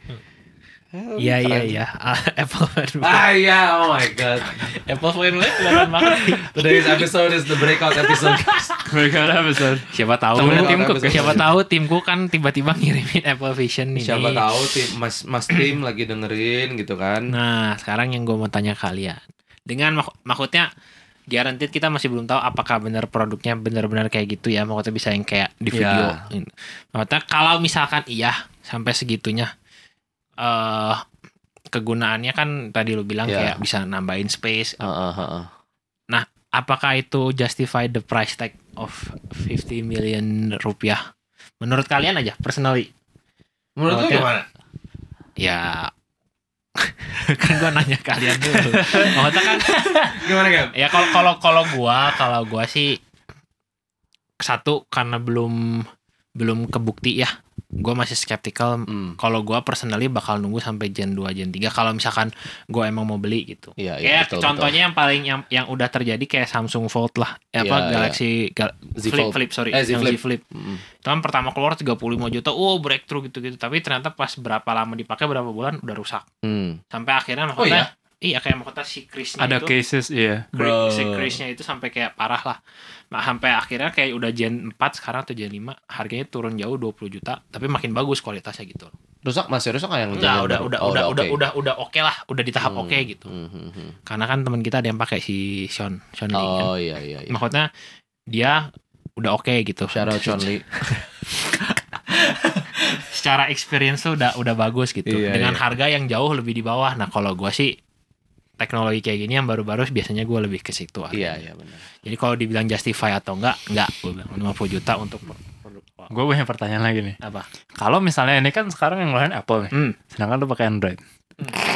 Speaker 3: Iya iya iya Ah, Apple fanboy.
Speaker 1: Ah iya, oh my god.
Speaker 3: Apple fanboy kelihatan banget.
Speaker 1: Today's episode is the breakout episode.
Speaker 2: Breakout episode.
Speaker 3: Siapa tahu
Speaker 1: Temen
Speaker 3: timku
Speaker 1: episode.
Speaker 3: siapa tahu timku kan tiba-tiba ngirimin Apple Vision ini.
Speaker 1: Siapa tahu tim Mas Mas tim lagi dengerin gitu kan.
Speaker 3: Nah, sekarang yang gue mau tanya kalian. Dengan mak- maksudnya guaranteed kita masih belum tahu apakah benar produknya benar-benar kayak gitu ya. Maksudnya bisa yang kayak di video.
Speaker 1: Ya.
Speaker 3: Maksudnya kalau misalkan iya sampai segitunya eh kegunaannya kan tadi lu bilang
Speaker 1: Ya.
Speaker 3: kayak bisa nambahin space.
Speaker 1: Heeh, heeh.
Speaker 3: Apakah itu justify the price tag of 50 million rupiah? Menurut kalian aja personally.
Speaker 1: Menurut lu
Speaker 3: Oke.
Speaker 1: gimana?
Speaker 3: Ya kan gua nanya kalian dulu. Maksudnya kan
Speaker 1: Gimana kan?
Speaker 3: ya kalau kalau kalau gua kalau gua sih satu karena belum belum kebukti ya gua masih skeptical
Speaker 1: Hmm.
Speaker 3: kalau gua personally bakal nunggu sampai gen 2 gen 3 kalau misalkan gua emang mau beli gitu
Speaker 1: Iya, iya,
Speaker 3: kayak
Speaker 1: betul,
Speaker 3: contohnya yang paling yang yang udah terjadi kayak Samsung Fold lah ya apa
Speaker 1: Iya,
Speaker 3: Galaxy Gal-
Speaker 1: Z
Speaker 3: Flip
Speaker 1: Fold.
Speaker 3: Flip sorry
Speaker 1: Eh, Z Flip.
Speaker 3: Z Flip
Speaker 1: betul. Mm.
Speaker 3: itu kan pertama keluar 35 juta oh breakthrough gitu-gitu tapi ternyata pas berapa lama dipakai berapa bulan udah rusak
Speaker 1: Hmm.
Speaker 3: sampai akhirnya
Speaker 1: Oh,
Speaker 3: mahkota iya kayak mahkota si Chris
Speaker 2: Ada
Speaker 3: itu
Speaker 2: cases iya.
Speaker 1: Bro.
Speaker 3: si Chris-nya itu sampai kayak parah lah. Nah, sampai akhirnya kayak udah gen 4 sekarang atau gen 5 harganya turun jauh 20 juta tapi makin bagus kualitasnya gitu.
Speaker 1: Rusak masih rusak nggak yang
Speaker 3: Enggak,
Speaker 1: zaman
Speaker 3: udah
Speaker 1: baru?
Speaker 3: udah
Speaker 1: Oh,
Speaker 3: udah udah
Speaker 1: oke.
Speaker 3: udah udah oke lah, udah di tahap
Speaker 1: Hmm,
Speaker 3: oke gitu.
Speaker 1: hmm, hmm, hmm.
Speaker 3: Karena kan teman kita ada yang pakai si Sean, Sean Lee kan.
Speaker 1: Oh iya iya iya.
Speaker 3: Maksudnya dia udah oke gitu.
Speaker 1: Shout out Chun Li.
Speaker 3: Secara experience tuh udah udah bagus gitu.
Speaker 1: Iya,
Speaker 3: Dengan
Speaker 1: iya.
Speaker 3: harga yang jauh lebih di bawah. Nah, kalau gua sih teknologi kayak gini yang baru-baru biasanya gua lebih ke situ.
Speaker 1: Iya iya benar.
Speaker 3: Jadi kalau dibilang justify atau enggak, enggak. Gue bilang 50 juta untuk produk
Speaker 2: Gue punya pertanyaan lagi nih.
Speaker 3: apa?
Speaker 2: Kalau misalnya ini kan sekarang yang ngeluarin Apple nih,
Speaker 3: Hmm.
Speaker 2: sedangkan lu pakai Android.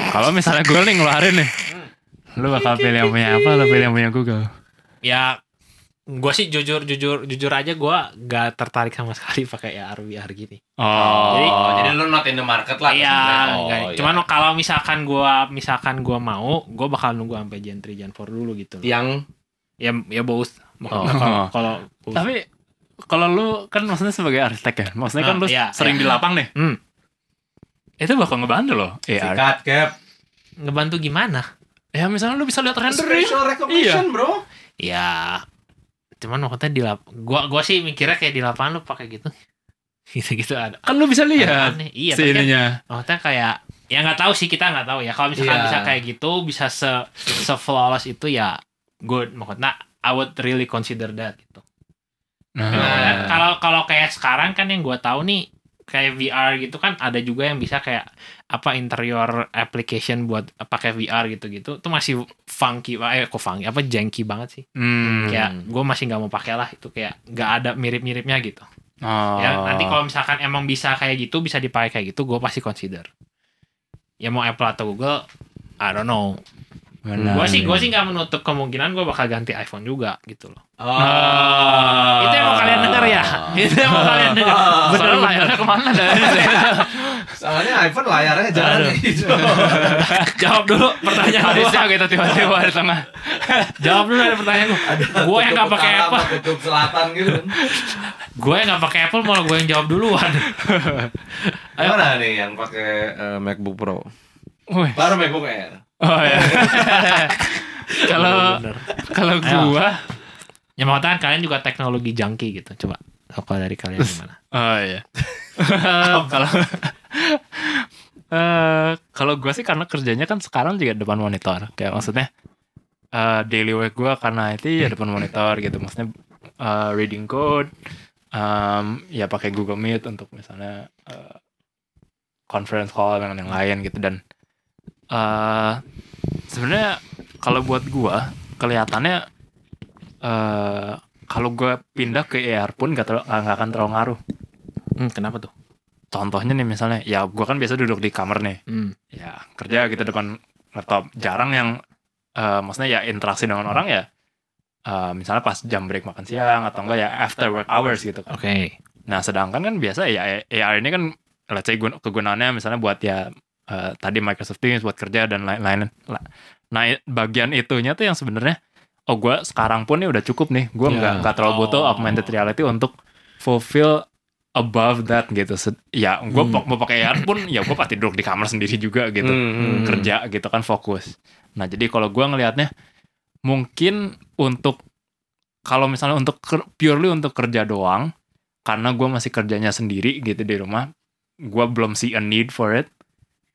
Speaker 2: Kalau misalnya gue nih ngeluarin nih, lu bakal pilih yang punya Apple atau pilih yang punya Google?
Speaker 3: Ya gue sih jujur jujur jujur aja gue gak tertarik sama sekali pakai AR VR gini.
Speaker 2: Oh,
Speaker 3: Jadi-
Speaker 1: Oh, jadi lu not in the market lah.
Speaker 3: Iya.
Speaker 1: Oh, iya.
Speaker 3: cuman kalau misalkan gue misalkan gua mau, gue bakal nunggu sampai Gen 3 Gen 4 dulu gitu. loh.
Speaker 1: yang
Speaker 3: Ya ya both.
Speaker 1: Oh.
Speaker 3: Kalau
Speaker 2: tapi kalau lu kan maksudnya sebagai arsitek ya, maksudnya kan
Speaker 3: Ah,
Speaker 2: lu
Speaker 3: iya,
Speaker 2: sering
Speaker 3: iya.
Speaker 2: di lapang nih.
Speaker 3: Hmm.
Speaker 2: Itu bakal ngebantu loh. AR.
Speaker 1: sikat cap.
Speaker 3: ngebantu gimana?
Speaker 2: Ya misalnya lu bisa lihat rendering.
Speaker 1: Special recognition, bro.
Speaker 3: Ya cuman maksudnya di lap gua gua sih mikirnya kayak di lapangan lu pakai gitu. Gitu-gitu ada.
Speaker 2: Kan lu bisa lihat
Speaker 3: Aneh. Iya,
Speaker 2: si
Speaker 3: kan maksudnya kayak ya nggak tahu sih kita nggak tahu ya kalau misalkan
Speaker 1: Iya.
Speaker 3: bisa kayak gitu bisa se se flawless itu ya good maksudnya I would really consider that gitu
Speaker 2: Nah,
Speaker 3: Nah, kalau kalau kayak sekarang kan yang gue tahu nih kayak VR gitu kan ada juga yang bisa kayak apa interior application buat pakai VR gitu-gitu. Itu masih funky eh kok funky? Apa janky banget sih?
Speaker 2: Hmm.
Speaker 3: kayak gue masih nggak mau pakai lah itu kayak nggak ada mirip-miripnya gitu.
Speaker 2: Oh.
Speaker 3: ya nanti kalau misalkan emang bisa kayak gitu bisa dipakai kayak gitu gue pasti consider. Ya mau Apple atau Google I don't know
Speaker 2: Benar.
Speaker 3: gue sih gue sih nggak menutup kemungkinan gue bakal ganti iPhone juga gitu loh
Speaker 2: Oh.
Speaker 3: itu yang mau kalian dengar ya itu yang mau kalian dengar
Speaker 2: Bener
Speaker 3: bener
Speaker 2: layarnya ke mana dari
Speaker 1: Soalnya iPhone layarnya
Speaker 3: Aduh.
Speaker 1: gitu.
Speaker 3: Jawab dulu pertanyaan gue.
Speaker 2: Bisa gitu tiba-tiba di tengah.
Speaker 3: Jawab dulu ada pertanyaan gue. Gue yang nggak pakai Apple.
Speaker 1: Kutub selatan gitu.
Speaker 3: Gue yang nggak pakai Apple malah gue yang jawab duluan.
Speaker 1: Ayo mana nih yang pakai eh, MacBook Pro?
Speaker 2: Wih.
Speaker 1: Baru MacBook Air.
Speaker 2: Oh ya. Kalau kalau gua
Speaker 3: Ya makanya kalian juga teknologi junkie gitu. Coba kalau dari kalian gimana?
Speaker 2: Oh iya. Kalau eh kalau gue sih karena kerjanya kan sekarang juga depan monitor. Kayak maksudnya eh daily work gue karena itu ya depan monitor gitu. Maksudnya eh, reading code, em, ya pakai Google Meet untuk misalnya eh, conference call dengan yang lain gitu dan eh sebenarnya kalau buat gue kelihatannya eh kalau gue pindah ke AR pun gak, terlalu- nggak akan terlalu ngaruh
Speaker 3: Hmm, kenapa tuh?
Speaker 2: contohnya nih misalnya ya gue kan biasa duduk di kamar nih
Speaker 3: Hmm.
Speaker 2: ya kerja gitu depan laptop jarang yang eh, maksudnya ya interaksi dengan orang ya eh, misalnya pas jam break makan siang atau enggak ya after work hours gitu kan
Speaker 3: Oke.
Speaker 2: nah sedangkan kan biasa ya AR ini kan let's say gun- kegunaannya misalnya buat ya eh, tadi Microsoft Teams buat kerja dan lain-lain La- nah bagian itunya tuh yang sebenarnya oh gue sekarang pun nih udah cukup nih gue
Speaker 3: Ya.
Speaker 2: nggak nggak terlalu butuh
Speaker 3: Oh.
Speaker 2: augmented reality untuk fulfill above that gitu ya gue
Speaker 3: Hmm.
Speaker 2: mau pakai AR pun ya gue pasti duduk di kamar sendiri juga gitu
Speaker 1: Hmm, hmm.
Speaker 2: kerja gitu kan fokus nah jadi kalau gue ngelihatnya mungkin untuk kalau misalnya untuk purely untuk kerja doang karena gue masih kerjanya sendiri gitu di rumah gue belum see a need for it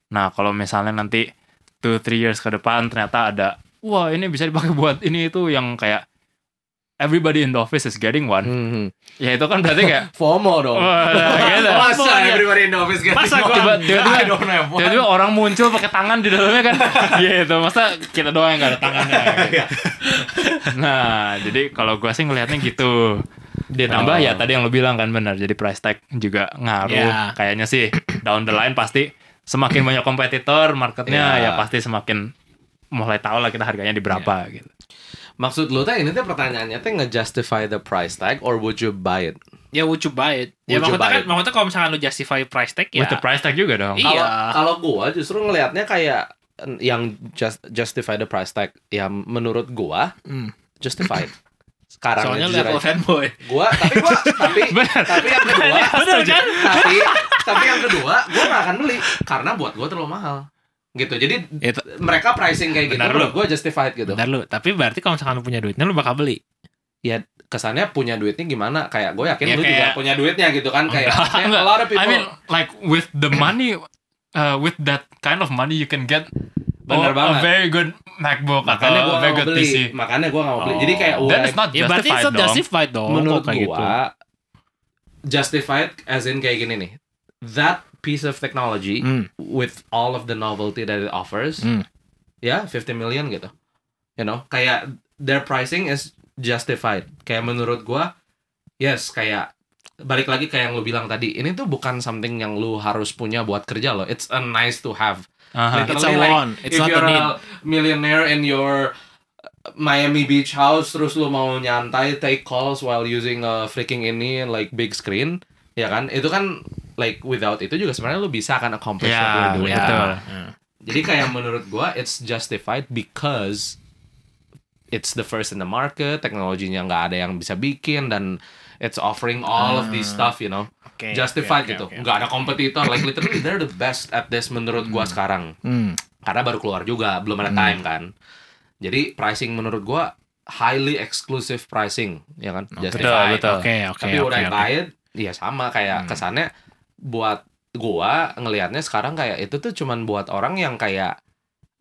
Speaker 2: nah kalau misalnya nanti two three years ke depan ternyata ada wah ini bisa dipakai buat ini itu yang kayak everybody in the office is getting one
Speaker 1: Hmm, hmm.
Speaker 2: ya itu kan berarti kayak
Speaker 1: FOMO dong.
Speaker 2: gitu
Speaker 1: Masa everybody in the office getting
Speaker 3: Masa
Speaker 1: one?
Speaker 2: tiba- tiba-tiba-
Speaker 1: I don't have one.
Speaker 2: Tiba-tiba orang muncul pakai tangan di dalamnya kan gitu masa kita doang yang gak ada tangannya gitu. nah jadi kalau gue sih ngelihatnya gitu ditambah
Speaker 1: Oh.
Speaker 2: ya tadi yang lo bilang kan benar jadi price tag juga ngaruh
Speaker 3: Ya.
Speaker 2: kayaknya sih down the line pasti semakin banyak kompetitor marketnya
Speaker 1: Ya.
Speaker 2: ya pasti semakin mulai tahu lah kita harganya di berapa gitu
Speaker 1: Maksud lu teh ini teh pertanyaannya teh nge-justify the price tag or would you buy it?
Speaker 3: Ya would you buy it? Ya
Speaker 1: Would you
Speaker 3: maksudnya kan, maksudnya kalau misalkan lu justify price tag ya.
Speaker 2: with the price tag juga dong
Speaker 3: Iya.
Speaker 1: Kalau kalau gua justru ngelihatnya kayak yang just justify the price tag ya menurut gua
Speaker 3: Hmm.
Speaker 1: justified. Sekarang
Speaker 3: Soalnya level fanboy.
Speaker 1: gua tapi gua tapi tapi yang kedua
Speaker 3: Bener kan?
Speaker 1: tapi tapi yang kedua gua gak akan beli karena buat gua terlalu mahal gitu jadi
Speaker 3: Itu
Speaker 1: mereka pricing kayak gitu
Speaker 3: Benar
Speaker 1: menurut gua justified gitu
Speaker 3: Bentar lu, tapi berarti kalau misalkan lu punya duitnya lu bakal beli.
Speaker 1: kesannya punya duitnya gimana kayak gue yakin
Speaker 3: Ya,
Speaker 1: lu juga
Speaker 3: kayak-
Speaker 1: punya duitnya gitu kan kayak
Speaker 2: Enggak,
Speaker 1: kayak
Speaker 2: enggak.
Speaker 1: a lot of people
Speaker 2: I mean like with the money uh, with that kind of money you can get
Speaker 1: Bener
Speaker 2: a,
Speaker 1: banget.
Speaker 2: a very good MacBook
Speaker 1: makanya
Speaker 2: atau
Speaker 1: gue
Speaker 2: a
Speaker 1: gak
Speaker 2: very
Speaker 1: mau
Speaker 2: good
Speaker 1: beli
Speaker 2: PC
Speaker 1: makanya gue gak mau beli jadi kayak
Speaker 2: Oh. Then it's not
Speaker 3: Ya berarti
Speaker 2: justified
Speaker 3: itu
Speaker 2: dong.
Speaker 3: justified dong.
Speaker 1: menurut
Speaker 3: kok kayak
Speaker 1: gua
Speaker 3: gitu.
Speaker 1: justified as in kayak gini nih that piece of technology
Speaker 3: Hmm.
Speaker 1: with all of the novelty that it offers
Speaker 3: Hmm.
Speaker 1: ya 50 million gitu you know kayak their pricing is justified kayak menurut gua yes kayak balik lagi kayak yang lu bilang tadi ini tuh bukan something yang lu harus punya buat kerja loh it's a nice to have
Speaker 2: Aha.
Speaker 3: It's a
Speaker 1: like,
Speaker 3: want, it's
Speaker 1: if
Speaker 3: not a
Speaker 1: you're
Speaker 3: need.
Speaker 1: a millionaire in your Miami Beach house terus lu mau nyantai take calls while using a freaking ini like big screen ya kan itu kan like without itu juga sebenarnya lu bisa kan accomplish
Speaker 2: Ya,
Speaker 1: what you're doing
Speaker 3: Ya.
Speaker 2: betul.
Speaker 3: Hmm.
Speaker 1: jadi kayak menurut gua it's justified because it's the first in the market teknologinya nggak ada yang bisa bikin dan it's offering all of these stuff you know
Speaker 3: Oke,
Speaker 1: justified
Speaker 3: oke,
Speaker 1: gitu
Speaker 3: oke, oke.
Speaker 1: nggak ada kompetitor like literally they're the best at this menurut gua sekarang
Speaker 3: Hmm.
Speaker 1: karena baru keluar juga belum ada time kan jadi pricing menurut gua highly exclusive pricing ya kan justified
Speaker 2: betul.
Speaker 3: Oke, oke,
Speaker 1: tapi
Speaker 3: oke,
Speaker 1: udah
Speaker 3: oke.
Speaker 1: buy it ya sama kayak
Speaker 3: Hmm.
Speaker 1: kesannya buat gua ngelihatnya sekarang kayak itu tuh cuman buat orang yang kayak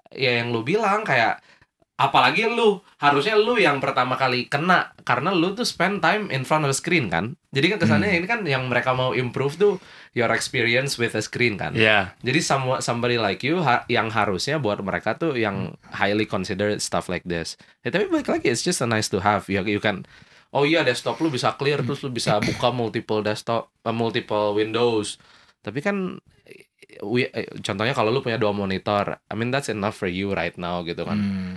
Speaker 1: ya yang lu bilang kayak apalagi lu harusnya lu yang pertama kali kena karena lu tuh spend time in front of a screen kan jadi kan kesannya
Speaker 3: Hmm.
Speaker 1: ini kan yang mereka mau improve tuh your experience with a screen kan
Speaker 2: Ya,
Speaker 1: jadi some, somebody like you ha- yang harusnya buat mereka tuh yang highly considered stuff like this. Ya, tapi balik lagi it's just a nice to have. You, you can oh iya desktop lu bisa clear terus lu bisa buka multiple desktop uh, multiple windows. Tapi kan we, eh, contohnya kalau lu punya dua monitor, I mean that's enough for you right now gitu kan.
Speaker 3: Hmm.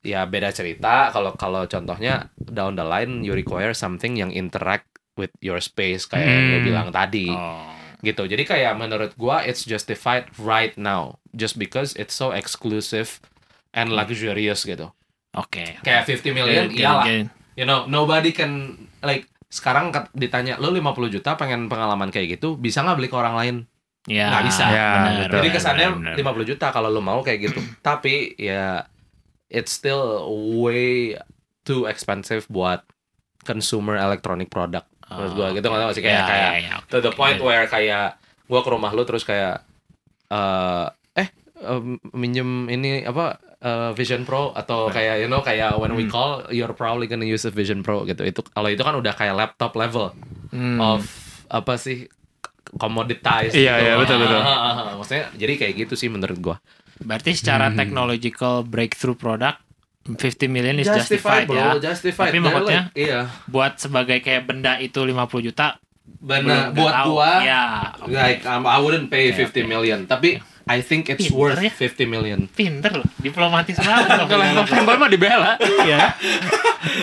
Speaker 1: Ya beda cerita kalau kalau contohnya down the line you require something yang interact with your space kayak yang lu
Speaker 2: Hmm.
Speaker 1: bilang tadi.
Speaker 3: Oh.
Speaker 1: gitu jadi kayak menurut gua it's justified right now just because it's so exclusive and luxurious gitu
Speaker 3: Oke.
Speaker 1: kayak 50 million iyalah. You know nobody can like sekarang kat- ditanya lo 50 juta pengen pengalaman kayak gitu bisa nggak beli ke orang lain
Speaker 3: Ya,
Speaker 1: Nggak bisa.
Speaker 2: Ya,
Speaker 3: benar,
Speaker 2: betul.
Speaker 1: jadi kesannya
Speaker 3: benar,
Speaker 1: 50
Speaker 3: benar.
Speaker 1: juta kalau lo mau kayak gitu tapi ya it's still way too expensive buat consumer electronic product menurut gua gitu nggak tahu sih kayak
Speaker 3: Ya,
Speaker 1: kayak
Speaker 3: ya, ya, oke,
Speaker 1: to the point where kayak gua ke rumah lu terus kayak eh eh em, minjem ini apa eh, Vision Pro atau kayak you know kayak when we
Speaker 3: Hmm.
Speaker 1: call you're probably gonna use a Vision Pro gitu itu kalau itu kan udah kayak laptop level
Speaker 3: Hmm.
Speaker 1: of apa sih commoditized
Speaker 2: Iya,
Speaker 1: gitu.
Speaker 2: iya, betul, betul.
Speaker 1: Ah, ah, ah, maksudnya jadi kayak gitu sih menurut gua
Speaker 3: Berarti secara
Speaker 2: Hmm.
Speaker 3: technological breakthrough product 50 million is justified,
Speaker 1: bro
Speaker 3: ya.
Speaker 1: justified
Speaker 3: Tapi
Speaker 1: They're
Speaker 3: maksudnya-
Speaker 1: like- iya
Speaker 3: Buat sebagai kayak benda itu 50 juta
Speaker 1: benar buat
Speaker 3: tahu.
Speaker 1: gua
Speaker 3: ya. oke.
Speaker 1: like um, I wouldn't pay
Speaker 3: Oke,
Speaker 1: 50
Speaker 3: oke.
Speaker 1: million tapi I think it's
Speaker 3: Pinter
Speaker 1: worth
Speaker 3: ya.
Speaker 1: 50 million
Speaker 3: Pinter loh, diplomatis banget loh.
Speaker 2: Kalau yang fanboy mah dibela.
Speaker 3: Iya.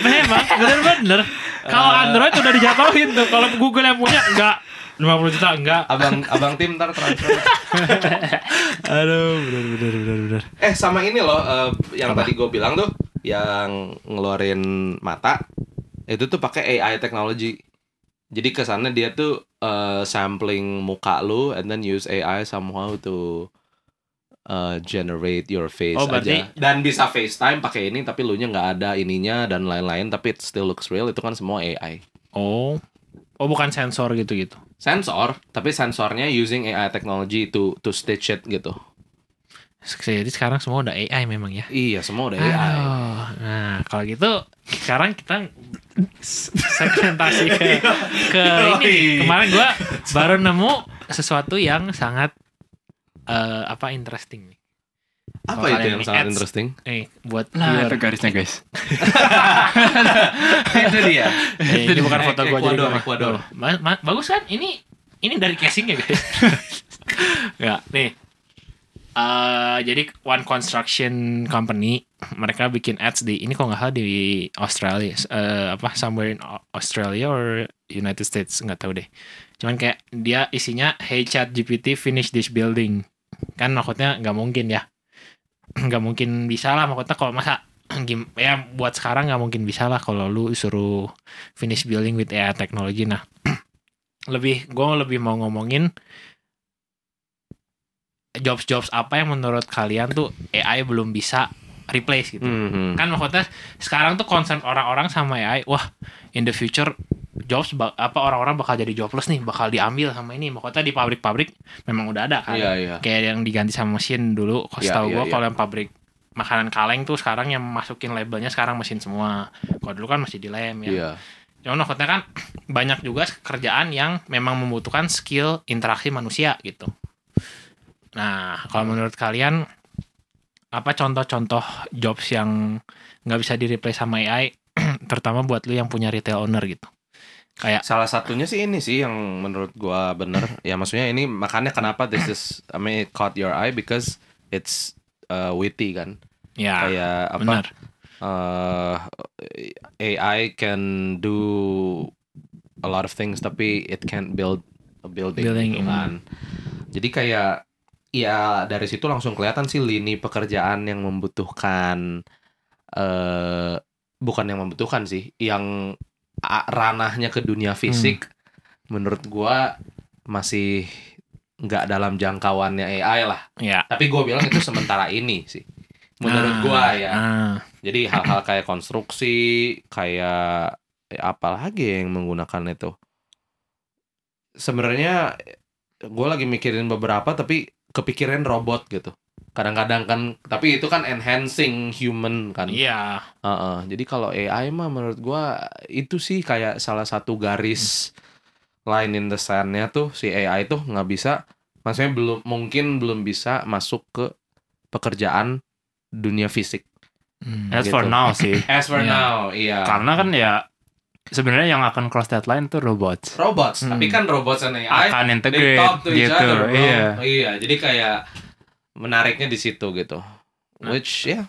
Speaker 3: Memang bener-bener. Kalau
Speaker 1: Eh.
Speaker 3: Android udah dijatuhin tuh. Kalau Google yang punya enggak 50 juta enggak.
Speaker 1: abang abang tim ntar transfer
Speaker 3: Aduh, bener bener bener bener.
Speaker 1: Eh sama ini loh eh, yang
Speaker 3: Apa?
Speaker 1: tadi gue bilang tuh yang ngeluarin mata itu tuh pakai AI teknologi. Jadi kesannya dia tuh eh, sampling muka lu and then use AI somehow to eh, generate your face
Speaker 3: Oh, berarti-
Speaker 1: aja. Dan bisa FaceTime pakai ini tapi lu nya nggak ada ininya dan lain-lain tapi it still looks real itu kan semua AI.
Speaker 3: Oh. Oh bukan sensor gitu-gitu.
Speaker 1: Sensor, tapi sensornya using AI technology to to stitch it gitu.
Speaker 3: Jadi sekarang semua udah AI memang ya.
Speaker 1: Iya, semua udah AI.
Speaker 3: Nah, kalau gitu sekarang kita segmentasi ke ke ini. nih. Kemarin gua baru nemu sesuatu yang sangat eh, apa interesting nih.
Speaker 1: Apa itu yang sangat
Speaker 3: ads.
Speaker 1: interesting?
Speaker 3: Eh, buat
Speaker 2: Nah,
Speaker 3: viewer.
Speaker 2: itu garisnya guys.
Speaker 1: itu dia.
Speaker 3: Eh, ini bukan foto gua jadi
Speaker 1: Ecuador,
Speaker 3: bagus kan? Ini ini dari casingnya guys. ya, nih. Eh, jadi One Construction Company mereka bikin ads di ini kok nggak salah di Australia Eh, apa somewhere in Au- Australia or United States nggak tahu deh cuman kayak dia isinya Hey Chat GPT finish this building kan maksudnya nggak mungkin ya. Nggak mungkin bisa lah maksudnya kalau masa ya buat sekarang nggak mungkin bisa lah kalau lu suruh finish building with AI technology. Nah lebih gue lebih mau ngomongin jobs-jobs apa yang menurut kalian tuh AI belum bisa replace gitu.
Speaker 1: Mhm.
Speaker 3: kan maksudnya sekarang tuh concern orang-orang sama AI wah in the future jobs apa orang-orang bakal jadi jobless nih bakal diambil sama ini maksudnya di pabrik-pabrik memang udah ada kan
Speaker 1: Iya, iya.
Speaker 3: kayak yang diganti sama mesin dulu kalau
Speaker 1: Iya,
Speaker 3: tahu
Speaker 1: iya,
Speaker 3: gua
Speaker 1: iya.
Speaker 3: kalau yang pabrik makanan kaleng tuh sekarang yang masukin labelnya sekarang mesin semua kalau dulu kan masih di lem ya
Speaker 1: Iya.
Speaker 3: Cuman maksudnya kan banyak juga kerjaan yang memang membutuhkan skill interaksi manusia gitu. Nah, kalau menurut kalian apa contoh-contoh jobs yang nggak bisa di replace sama AI, terutama buat lu yang punya retail owner gitu? Kayak
Speaker 1: Salah satunya sih ini sih yang menurut gua bener. ya maksudnya ini makanya kenapa this is I mean it caught your eye because it's uh, witty kan.
Speaker 3: ya
Speaker 1: Kayak apa?
Speaker 3: benar.
Speaker 1: uh, AI can do a lot of things tapi it can't build a building,
Speaker 3: Building,
Speaker 1: gitu kan. Jadi kayak ya dari situ langsung kelihatan sih lini pekerjaan yang membutuhkan eh bukan yang membutuhkan sih, yang ranahnya ke dunia fisik menurut gua masih nggak dalam jangkauannya AI lah.
Speaker 3: Ya.
Speaker 1: Tapi gua bilang itu sementara ini sih. Menurut
Speaker 3: Ah,
Speaker 1: gua ya.
Speaker 3: ah.
Speaker 1: Jadi hal-hal kayak konstruksi, kayak eh, apa lagi yang menggunakan itu? Sebenarnya gue lagi mikirin beberapa tapi kepikiran robot gitu. Kadang-kadang kan, tapi itu kan enhancing human kan.
Speaker 3: Iya.
Speaker 1: Heeh. Jadi kalau AI mah menurut gua itu sih kayak salah satu garis line in the sand-nya tuh si AI tuh nggak bisa, maksudnya belum mungkin belum bisa masuk ke pekerjaan dunia fisik.
Speaker 3: Hmm.
Speaker 2: As
Speaker 1: Gitu.
Speaker 2: for now sih.
Speaker 1: As for
Speaker 3: Iya.
Speaker 1: now, iya.
Speaker 2: Karena kan ya sebenarnya yang akan cross that line tuh robots.
Speaker 1: robots,
Speaker 3: Hmm.
Speaker 1: tapi kan robots dan AI
Speaker 2: Akan
Speaker 1: they
Speaker 2: integrate
Speaker 1: talk to each
Speaker 2: gitu.
Speaker 1: other, bro.
Speaker 2: Iya.
Speaker 1: Iya, jadi kayak menariknya di situ gitu.
Speaker 3: Nah.
Speaker 1: Which ya,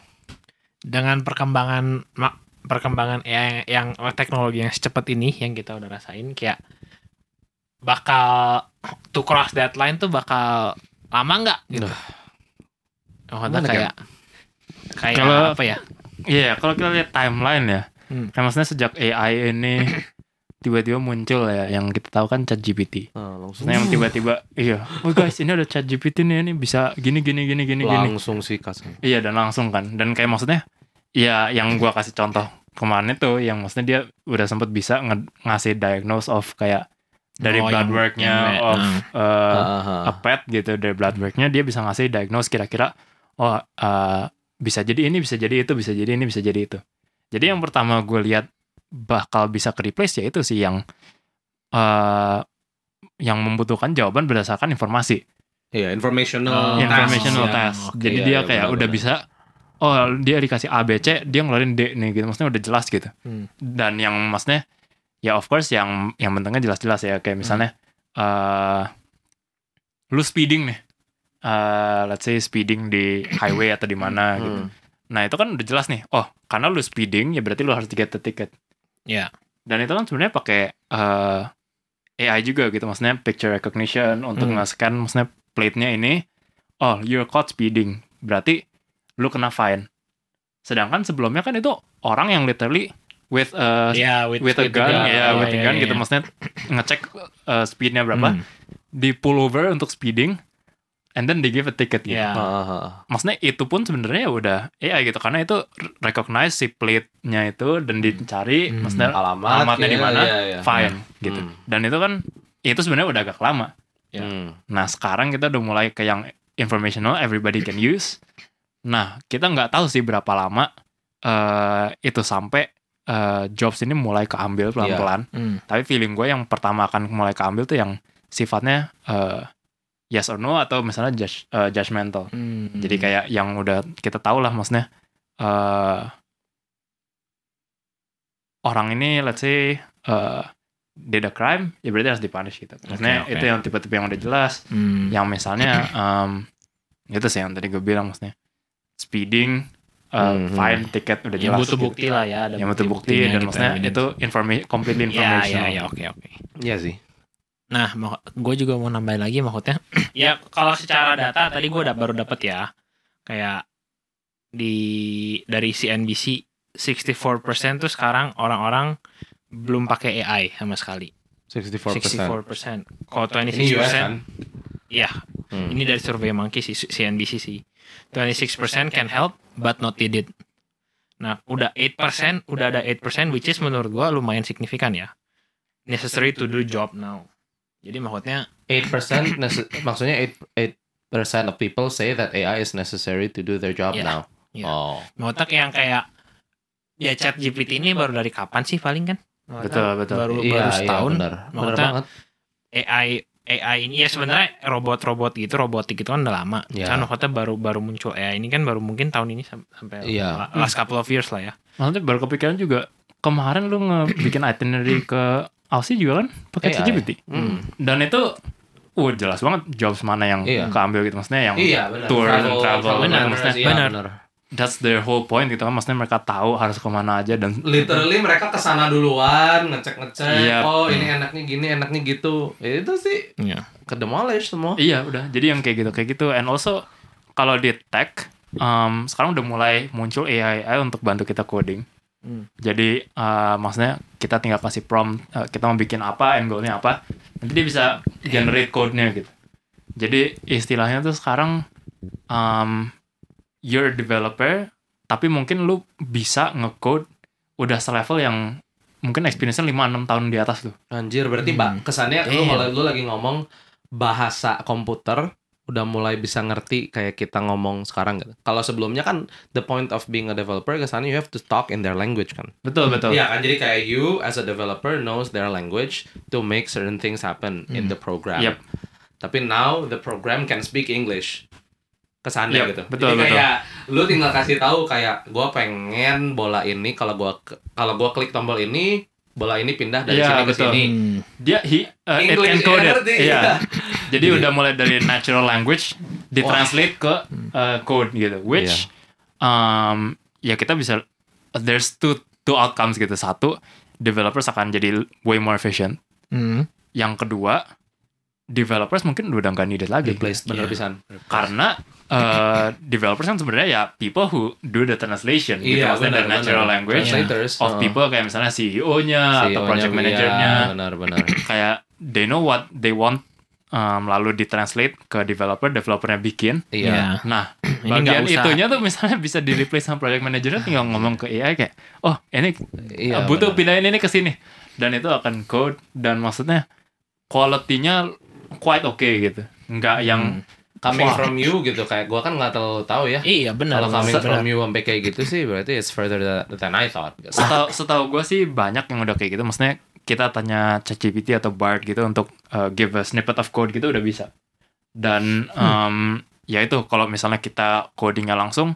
Speaker 3: dengan perkembangan perkembangan AI yang, yang teknologi yang secepat ini yang kita udah rasain kayak bakal to cross that line tuh bakal lama nggak gitu.
Speaker 1: Gimana,
Speaker 3: kayak kayak
Speaker 2: Kalau-
Speaker 3: apa ya?
Speaker 2: Iya, kalau kita lihat timeline ya,
Speaker 3: Hmm.
Speaker 2: kan maksudnya sejak AI ini tiba-tiba muncul ya, yang kita tahu kan ChatGPT.
Speaker 1: Ah, langsung
Speaker 2: Maksudnya yang tiba-tiba, iya, oh guys ini ada ChatGPT nih, ini bisa gini gini gini gini gini.
Speaker 1: langsung sih kasih.
Speaker 2: Iya dan langsung kan, dan kayak maksudnya, ya yang gua kasih contoh kemarin itu, yang maksudnya dia udah sempet bisa nge- ngasih diagnose of kayak dari
Speaker 3: Oh,
Speaker 2: blood worknya of uh,
Speaker 1: Ah, ah,
Speaker 2: a pet gitu dari blood worknya dia bisa ngasih diagnose kira-kira oh uh, bisa jadi ini bisa jadi itu bisa jadi ini bisa jadi itu jadi yang pertama gue lihat bakal bisa ke replace ya itu sih yang uh, yang membutuhkan jawaban berdasarkan informasi
Speaker 1: Iya, informational.
Speaker 3: Oh,
Speaker 1: task.
Speaker 2: informational
Speaker 3: ya,
Speaker 2: task
Speaker 3: oke,
Speaker 2: jadi
Speaker 1: iya,
Speaker 2: dia
Speaker 1: iya,
Speaker 2: kayak udah
Speaker 1: benar-benar.
Speaker 2: bisa oh dia dikasih A B C dia ngeluarin D nih gitu maksudnya udah jelas gitu
Speaker 3: Hmm.
Speaker 2: dan yang maksudnya ya of course yang yang pentingnya jelas-jelas ya kayak misalnya eh lu speeding nih eh let's say speeding di highway atau di mana gitu
Speaker 1: Hmm.
Speaker 2: nah itu kan udah jelas nih oh karena lu speeding ya berarti lu harus get the ticket
Speaker 3: Iya.
Speaker 2: dan itu kan sebenarnya pakai eh AI juga gitu maksudnya picture recognition untuk
Speaker 3: Hmm.
Speaker 2: nge-scan maksudnya plate-nya ini oh you're caught speeding berarti lu kena fine sedangkan sebelumnya kan itu orang yang literally with a
Speaker 3: Iya,
Speaker 2: with a gun, ya with a gun gitu
Speaker 3: iya.
Speaker 2: maksudnya ngecek uh, speednya berapa,
Speaker 3: Hmm.
Speaker 2: di pull over untuk speeding, and then they give a ticket gitu.
Speaker 3: Iya.
Speaker 1: Ah, ah, ah.
Speaker 2: Maksudnya itu pun sebenarnya ya udah AI gitu karena itu recognize si plate-nya itu dan dicari,
Speaker 3: Hmm.
Speaker 2: maksudnya
Speaker 1: alamat
Speaker 2: alamatnya
Speaker 1: iya,
Speaker 2: di mana,
Speaker 1: iya, iya.
Speaker 2: fine gitu.
Speaker 1: Hmm.
Speaker 2: Dan itu kan itu sebenarnya udah agak lama.
Speaker 3: Ya.
Speaker 1: Hmm.
Speaker 2: Nah sekarang kita udah mulai ke yang informational everybody can use. Nah kita nggak tahu sih berapa lama eh itu sampai eh, jobs ini mulai keambil pelan-pelan.
Speaker 3: Hmm.
Speaker 2: Tapi feeling gue yang pertama akan mulai keambil tuh yang sifatnya eh, yes or no atau misalnya judge, eh, judgmental.
Speaker 3: Hmm.
Speaker 2: Jadi kayak yang udah kita tahu lah maksudnya eh orang ini let's say eh did a crime ya berarti harus dipunish gitu. Maksudnya
Speaker 3: oke.
Speaker 2: itu yang tipe-tipe yang udah jelas.
Speaker 3: Hmm.
Speaker 2: Yang misalnya em, itu sih yang tadi gue bilang maksudnya speeding, eh,
Speaker 1: Mhm.
Speaker 2: fine, tiket udah
Speaker 3: yang
Speaker 2: jelas.
Speaker 3: butuh
Speaker 2: gitu.
Speaker 3: bukti lah ya, ada
Speaker 2: Yang butuh bukti
Speaker 3: bukti-buktinya
Speaker 2: dan
Speaker 3: gitu,
Speaker 2: maksudnya
Speaker 3: evidence.
Speaker 2: itu informasi completely
Speaker 3: Ya,
Speaker 2: information.
Speaker 3: ya, ya, oke, oke.
Speaker 1: Iya sih.
Speaker 3: Nah, gue juga mau nambahin lagi maksudnya. ya, kalau secara data tadi gue udah baru dapet ya, kayak di dari CNBC 64% tuh sekarang orang-orang belum pakai AI sama sekali.
Speaker 1: 64%.
Speaker 3: 64%. Kalau
Speaker 1: Ini US
Speaker 3: 26%,
Speaker 1: kan?
Speaker 3: ya
Speaker 1: Hmm.
Speaker 3: ini dari survei Monkey sih CNBC sih. 26% can help but not needed. Nah, udah 8%, udah ada 8% which is menurut gua lumayan signifikan ya. Necessary to do job now. Jadi maksudnya
Speaker 1: 8% nece- maksudnya 8 8% of people say that AI is necessary to do their job
Speaker 3: Iya,
Speaker 1: now.
Speaker 3: iya.
Speaker 1: Oh.
Speaker 3: maksudnya yang kayak ya chat GPT ini baru dari kapan sih paling kan? Maksudnya
Speaker 2: Betul, betul.
Speaker 3: Baru
Speaker 1: iya,
Speaker 3: baru
Speaker 1: iya,
Speaker 3: setahun
Speaker 1: benar. Benar
Speaker 3: Maksudnya-
Speaker 1: banget.
Speaker 3: AI AI ini ya sebenarnya robot-robot gitu robotik itu kan udah lama.
Speaker 1: Iya.
Speaker 3: Kan maksudnya baru baru muncul AI ini kan baru mungkin tahun ini sam- sampai
Speaker 1: Iya.
Speaker 3: last couple of years lah ya.
Speaker 2: Maksudnya baru kepikiran juga kemarin lu ngebikin itinerary ke Aussie juga kan pakai
Speaker 1: AI.
Speaker 2: ChatGPT.
Speaker 1: Hmm.
Speaker 2: Dan itu uh jelas banget jobs mana yang
Speaker 1: Iya.
Speaker 2: keambil gitu maksudnya yang
Speaker 1: Iya, benar.
Speaker 2: tour and travel,
Speaker 3: benar,
Speaker 2: maksudnya
Speaker 1: iya,
Speaker 3: benar.
Speaker 1: benar.
Speaker 2: that's their whole point gitu kan maksudnya mereka tahu harus ke mana aja dan
Speaker 1: Literally mereka ke sana duluan, ngecek-ngecek.
Speaker 2: Iya.
Speaker 1: Oh, ini enaknya gini, enaknya gitu. Ya, itu sih
Speaker 3: Iya.
Speaker 1: ke demolish semua.
Speaker 2: iya udah jadi yang kayak gitu kayak gitu and also kalau di tech um, sekarang udah mulai muncul AI, AI untuk bantu kita coding
Speaker 3: Hmm.
Speaker 2: jadi uh, maksudnya kita tinggal kasih prompt uh, kita mau bikin apa end goalnya apa nanti dia bisa generate code-nya gitu jadi istilahnya tuh sekarang um, you're a developer tapi mungkin lu bisa nge-code udah selevel yang mungkin experience-nya 5-6 tahun di atas tuh
Speaker 1: Anjir, berarti
Speaker 3: Hmm.
Speaker 1: Mbak, kesannya lu
Speaker 3: Damn.
Speaker 1: mulai lu lagi ngomong bahasa komputer udah mulai bisa ngerti kayak kita ngomong sekarang gitu. Kalau sebelumnya kan the point of being a developer kesannya you have to talk in their language kan.
Speaker 2: betul betul
Speaker 1: Iya kan, jadi kayak you as a developer knows their language to make certain things happen in
Speaker 3: Hmm.
Speaker 1: the program.
Speaker 2: Yep.
Speaker 1: Tapi now the program can speak English. Kesannya
Speaker 2: Yep,
Speaker 1: gitu.
Speaker 2: betul,
Speaker 1: jadi kayak lu tinggal kasih tahu kayak gua pengen bola ini kalau gua ke- kalau gua klik tombol ini bola ini pindah dari
Speaker 2: Iya,
Speaker 1: sini ke
Speaker 2: betul.
Speaker 1: sini.
Speaker 3: Hmm.
Speaker 2: dia he, uh, it
Speaker 1: English
Speaker 2: encoded
Speaker 1: ngerti,
Speaker 2: iya
Speaker 1: iya.
Speaker 2: jadi udah mulai dari natural language ditranslate ke uh, code gitu which um, ya kita bisa there's two two outcomes gitu satu developers akan jadi way more efficient
Speaker 3: Hmm.
Speaker 2: yang kedua developers mungkin udah nggak needed lagi.
Speaker 1: replaced bener
Speaker 3: Iya.
Speaker 1: pisan
Speaker 2: Karena eh, developers kan sebenarnya ya people who do the translation gitu
Speaker 1: Iya,
Speaker 2: maksudnya
Speaker 1: benar,
Speaker 2: the natural
Speaker 1: benar.
Speaker 2: language
Speaker 1: Translators,
Speaker 2: of
Speaker 1: uh.
Speaker 2: people kayak misalnya CEO-nya atau
Speaker 1: CEO-nya,
Speaker 2: project
Speaker 1: iya,
Speaker 2: manager-nya
Speaker 1: benar-benar
Speaker 2: kayak they know what they want um, lalu ditranslate ke developer, developernya bikin.
Speaker 1: iya
Speaker 2: Nah,
Speaker 3: Ini
Speaker 2: bagian
Speaker 3: usah.
Speaker 2: itunya tuh misalnya bisa di replace sama project manajernya tinggal ngomong ke AI kayak, oh ini
Speaker 1: Iya,
Speaker 2: uh, butuh
Speaker 1: benar.
Speaker 2: pindahin ini ke sini, dan itu akan code dan maksudnya quality-nya quite okay gitu, nggak yang
Speaker 1: coming
Speaker 2: Wah.
Speaker 1: from you gitu kayak gua kan nggak terlalu tahu ya
Speaker 3: Iya benar.
Speaker 1: kalau coming
Speaker 3: benar.
Speaker 1: from you sampai kayak gitu sih berarti it's further than, I thought gitu.
Speaker 2: setahu setahu gue sih banyak yang udah kayak gitu, maksudnya kita tanya ChatGPT atau Bard gitu untuk uh, give a snippet of code gitu udah bisa. Dan um, ya itu kalau misalnya kita codingnya langsung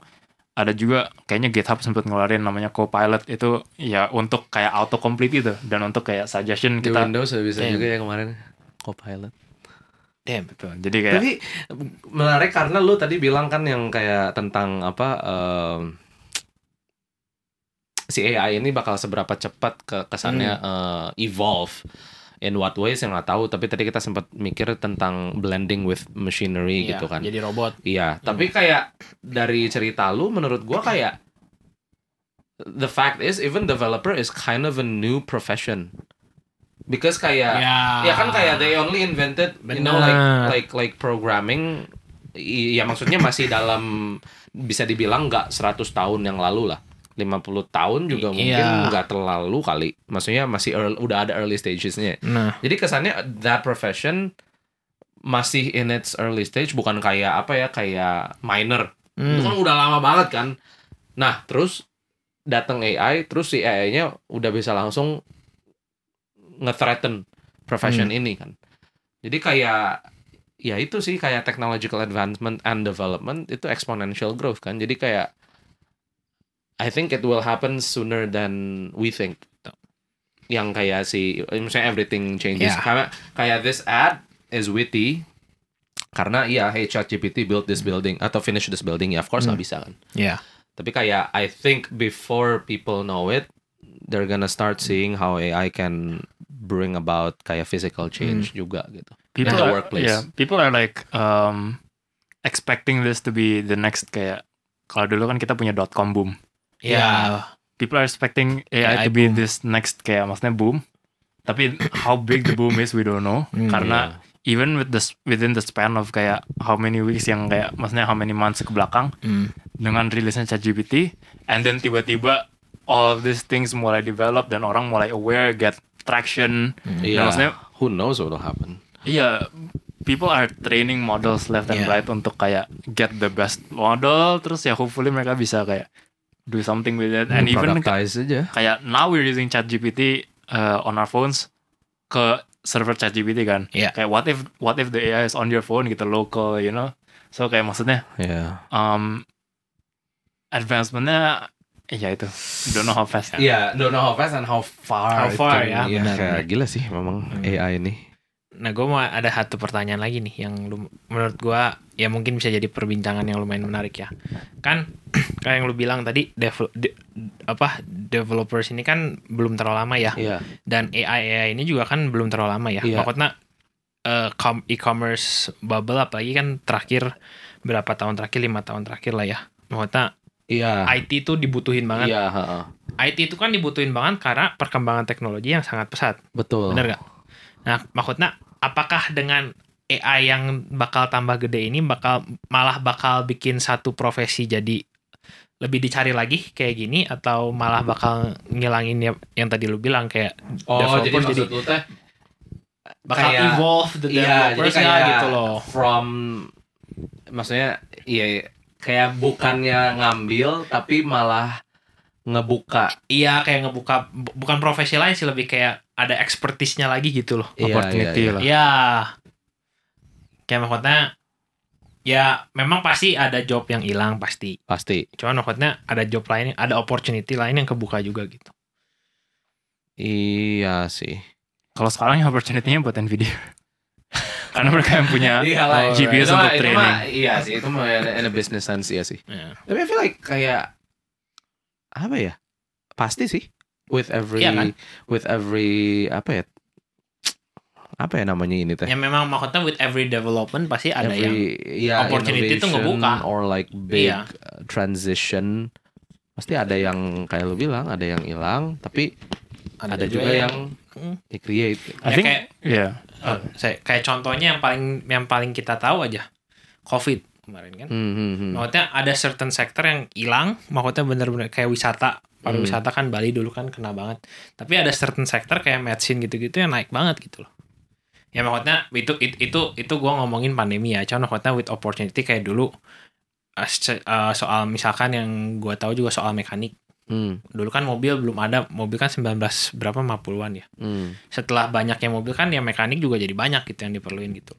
Speaker 2: ada juga kayaknya GitHub sempat ngeluarin namanya Copilot itu ya untuk kayak autocomplete itu dan untuk kayak suggestion
Speaker 1: di
Speaker 2: kita
Speaker 1: Windows udah bisa
Speaker 3: Damn.
Speaker 1: juga ya kemarin Copilot
Speaker 3: Damn.
Speaker 2: Betul. Jadi kayak
Speaker 1: Tapi menarik karena lu tadi bilang kan yang kayak tentang apa em, si AI ini bakal seberapa cepat ke kesannya eh, evolve. In what ways yang nggak tahu. Tapi tadi kita sempat mikir tentang blending with machinery
Speaker 3: Iya,
Speaker 1: gitu kan.
Speaker 3: Jadi robot.
Speaker 1: iya. Tapi kayak dari cerita lu menurut gua kayak the fact is even developer is kind of a new profession because kayak
Speaker 3: Ya.
Speaker 1: Ya kan kayak they only invented you know like like like programming ya maksudnya masih dalam bisa dibilang nggak 100 tahun yang lalu lah. 50 tahun juga mungkin
Speaker 3: iya.
Speaker 1: nggak terlalu kali. Maksudnya masih early- udah ada early stagesnya.
Speaker 3: Nah,
Speaker 1: Jadi kesannya that profession masih in its early stage bukan kayak apa ya kayak minor. Itu
Speaker 3: hmm.
Speaker 1: kan udah lama banget kan. Nah, terus datang AI, terus si AI-nya udah bisa langsung nge-threaten profession
Speaker 3: Hmm.
Speaker 1: ini kan. Jadi kayak ya itu sih kayak technological advancement and development itu exponential growth kan. Jadi kayak I think it will happen sooner than we think. Yang kayak si misalnya everything changes.
Speaker 3: Yeah.
Speaker 1: Karena kayak this ad is witty karena iya hey ChatGPT build this building atau finish this building ya of course nggak bisa kan.
Speaker 3: ya.
Speaker 1: Tapi kayak I think before people know it, they're gonna start seeing how AI can bring about kayak physical change juga gitu.
Speaker 2: people
Speaker 1: in the
Speaker 2: are,
Speaker 1: workplace.
Speaker 2: yeah, people are like um, expecting this to be the next kayak kalau dulu kan kita punya dot com boom.
Speaker 3: Ya.
Speaker 2: people are expecting AI,
Speaker 3: AI
Speaker 2: to be
Speaker 3: boom.
Speaker 2: this next kayak maksudnya boom. Tapi how big the boom is we don't know
Speaker 3: Hmm,
Speaker 2: karena even with the within the span of kayak how many weeks yang kayak maksudnya how many months ke belakang
Speaker 3: Hmm.
Speaker 2: dengan rilisnya ChatGPT and then tiba-tiba all these things mulai develop dan orang mulai aware get traction.
Speaker 1: Iya.
Speaker 2: Dan maksudnya
Speaker 1: who knows what will happen.
Speaker 2: Iya, people are training models left and
Speaker 3: Yeah.
Speaker 2: right untuk kayak get the best model, terus ya hopefully mereka bisa kayak do something with it. And even
Speaker 1: productize aja.
Speaker 2: kayak now we're using ChatGPT uh, on our phones ke server ChatGPT kan.
Speaker 3: Iya.
Speaker 2: Kayak what if what if the AI is on your phone gitu local, you know? So kayak maksudnya
Speaker 1: Yeah.
Speaker 2: um advancementnya ya itu don't know how fast.
Speaker 1: Iya, don't know how fast and how far.
Speaker 3: How far,
Speaker 1: it can-
Speaker 3: ya,
Speaker 1: Iya,
Speaker 3: benar,
Speaker 1: gila sih memang
Speaker 3: Hmm.
Speaker 1: AI ini.
Speaker 3: Nah, gue mau ada satu pertanyaan lagi nih yang lu, menurut gue ya mungkin bisa jadi perbincangan yang lumayan menarik ya. Kan kayak yang lu bilang tadi devel, de- apa developers ini kan belum terlalu lama ya
Speaker 1: Iya.
Speaker 3: dan AI AI ini juga kan belum terlalu lama ya.
Speaker 1: Iya.
Speaker 3: Maksudnya eh, com- e-commerce bubble apalagi kan terakhir berapa tahun terakhir lima tahun terakhir lah ya. Maksudnya
Speaker 1: Iya.
Speaker 3: IT itu dibutuhin banget.
Speaker 1: Iya, heeh.
Speaker 3: IT itu kan dibutuhin banget karena perkembangan teknologi yang sangat pesat.
Speaker 1: betul.
Speaker 3: Bener gak? Nah, maksudnya apakah dengan AI yang bakal tambah gede ini bakal malah bakal bikin satu profesi jadi lebih dicari lagi kayak gini atau malah bakal ngilangin ya, yang tadi lu bilang kayak
Speaker 1: Oh, jadi
Speaker 3: developers
Speaker 1: maksud lu teh
Speaker 3: bakal
Speaker 1: kayak-
Speaker 3: evolve the
Speaker 1: Iya, jadi
Speaker 3: developers
Speaker 1: kayak
Speaker 3: gitu loh.
Speaker 1: from maksudnya iya kayak bukannya ngambil tapi malah ngebuka
Speaker 3: Iya, kayak ngebuka bu- bukan profesi lain sih lebih kayak ada expertise-nya lagi gitu loh.
Speaker 1: Iya,
Speaker 2: Opportunity
Speaker 1: iya, iya.
Speaker 2: lah.
Speaker 3: Ya. Kayak maksudnya ya memang pasti ada job yang hilang pasti.
Speaker 1: pasti
Speaker 3: Cuman maksudnya ada job lain, ada opportunity lain yang kebuka juga gitu.
Speaker 1: iya sih
Speaker 2: Kalau sekarang yang opportunity-nya buat Nvidia. Karena mereka yang punya
Speaker 1: Iya
Speaker 2: uh, GPUs
Speaker 1: itu
Speaker 2: untuk
Speaker 1: mah- itu
Speaker 2: training.
Speaker 1: mah- iya sih itu mah in a business sense iya sih
Speaker 3: Ya.
Speaker 1: tapi I feel like kayak apa ya pasti sih with every
Speaker 3: Iya kan?
Speaker 1: with every apa ya apa ya namanya ini teh
Speaker 3: Ya memang maksudnya with every development pasti ada yang
Speaker 1: Every, ya,
Speaker 3: opportunity tuh
Speaker 1: innovation
Speaker 3: ngebuka.
Speaker 1: or like big
Speaker 3: Iya.
Speaker 1: uh, transition pasti ada yang kayak lu bilang ada yang hilang tapi ada, juga, yang
Speaker 3: Hmm.
Speaker 1: di create
Speaker 2: I
Speaker 3: Ya,
Speaker 2: think
Speaker 3: kayak-
Speaker 2: yeah.
Speaker 3: Eh, saya kayak contohnya yang paling yang paling kita tahu aja COVID kemarin kan.
Speaker 1: Hmm, hmm, hmm.
Speaker 3: Maksudnya ada certain sektor yang hilang, maksudnya bener-bener kayak wisata, pariwisata kan Bali dulu kan kena banget. Tapi ada certain sektor kayak medicine gitu-gitu yang naik banget gitu loh. Ya maksudnya itu itu itu, itu gue ngomongin pandemi ya, cuman maksudnya with opportunity kayak dulu eh, soal misalkan yang gue tahu juga soal mekanik.
Speaker 1: Hmm,
Speaker 3: Dulu kan mobil belum ada, mobil kan 19 berapa 50-an ya.
Speaker 1: hmm.
Speaker 3: Setelah banyaknya mobil kan ya mekanik juga jadi banyak gitu yang diperluin gitu.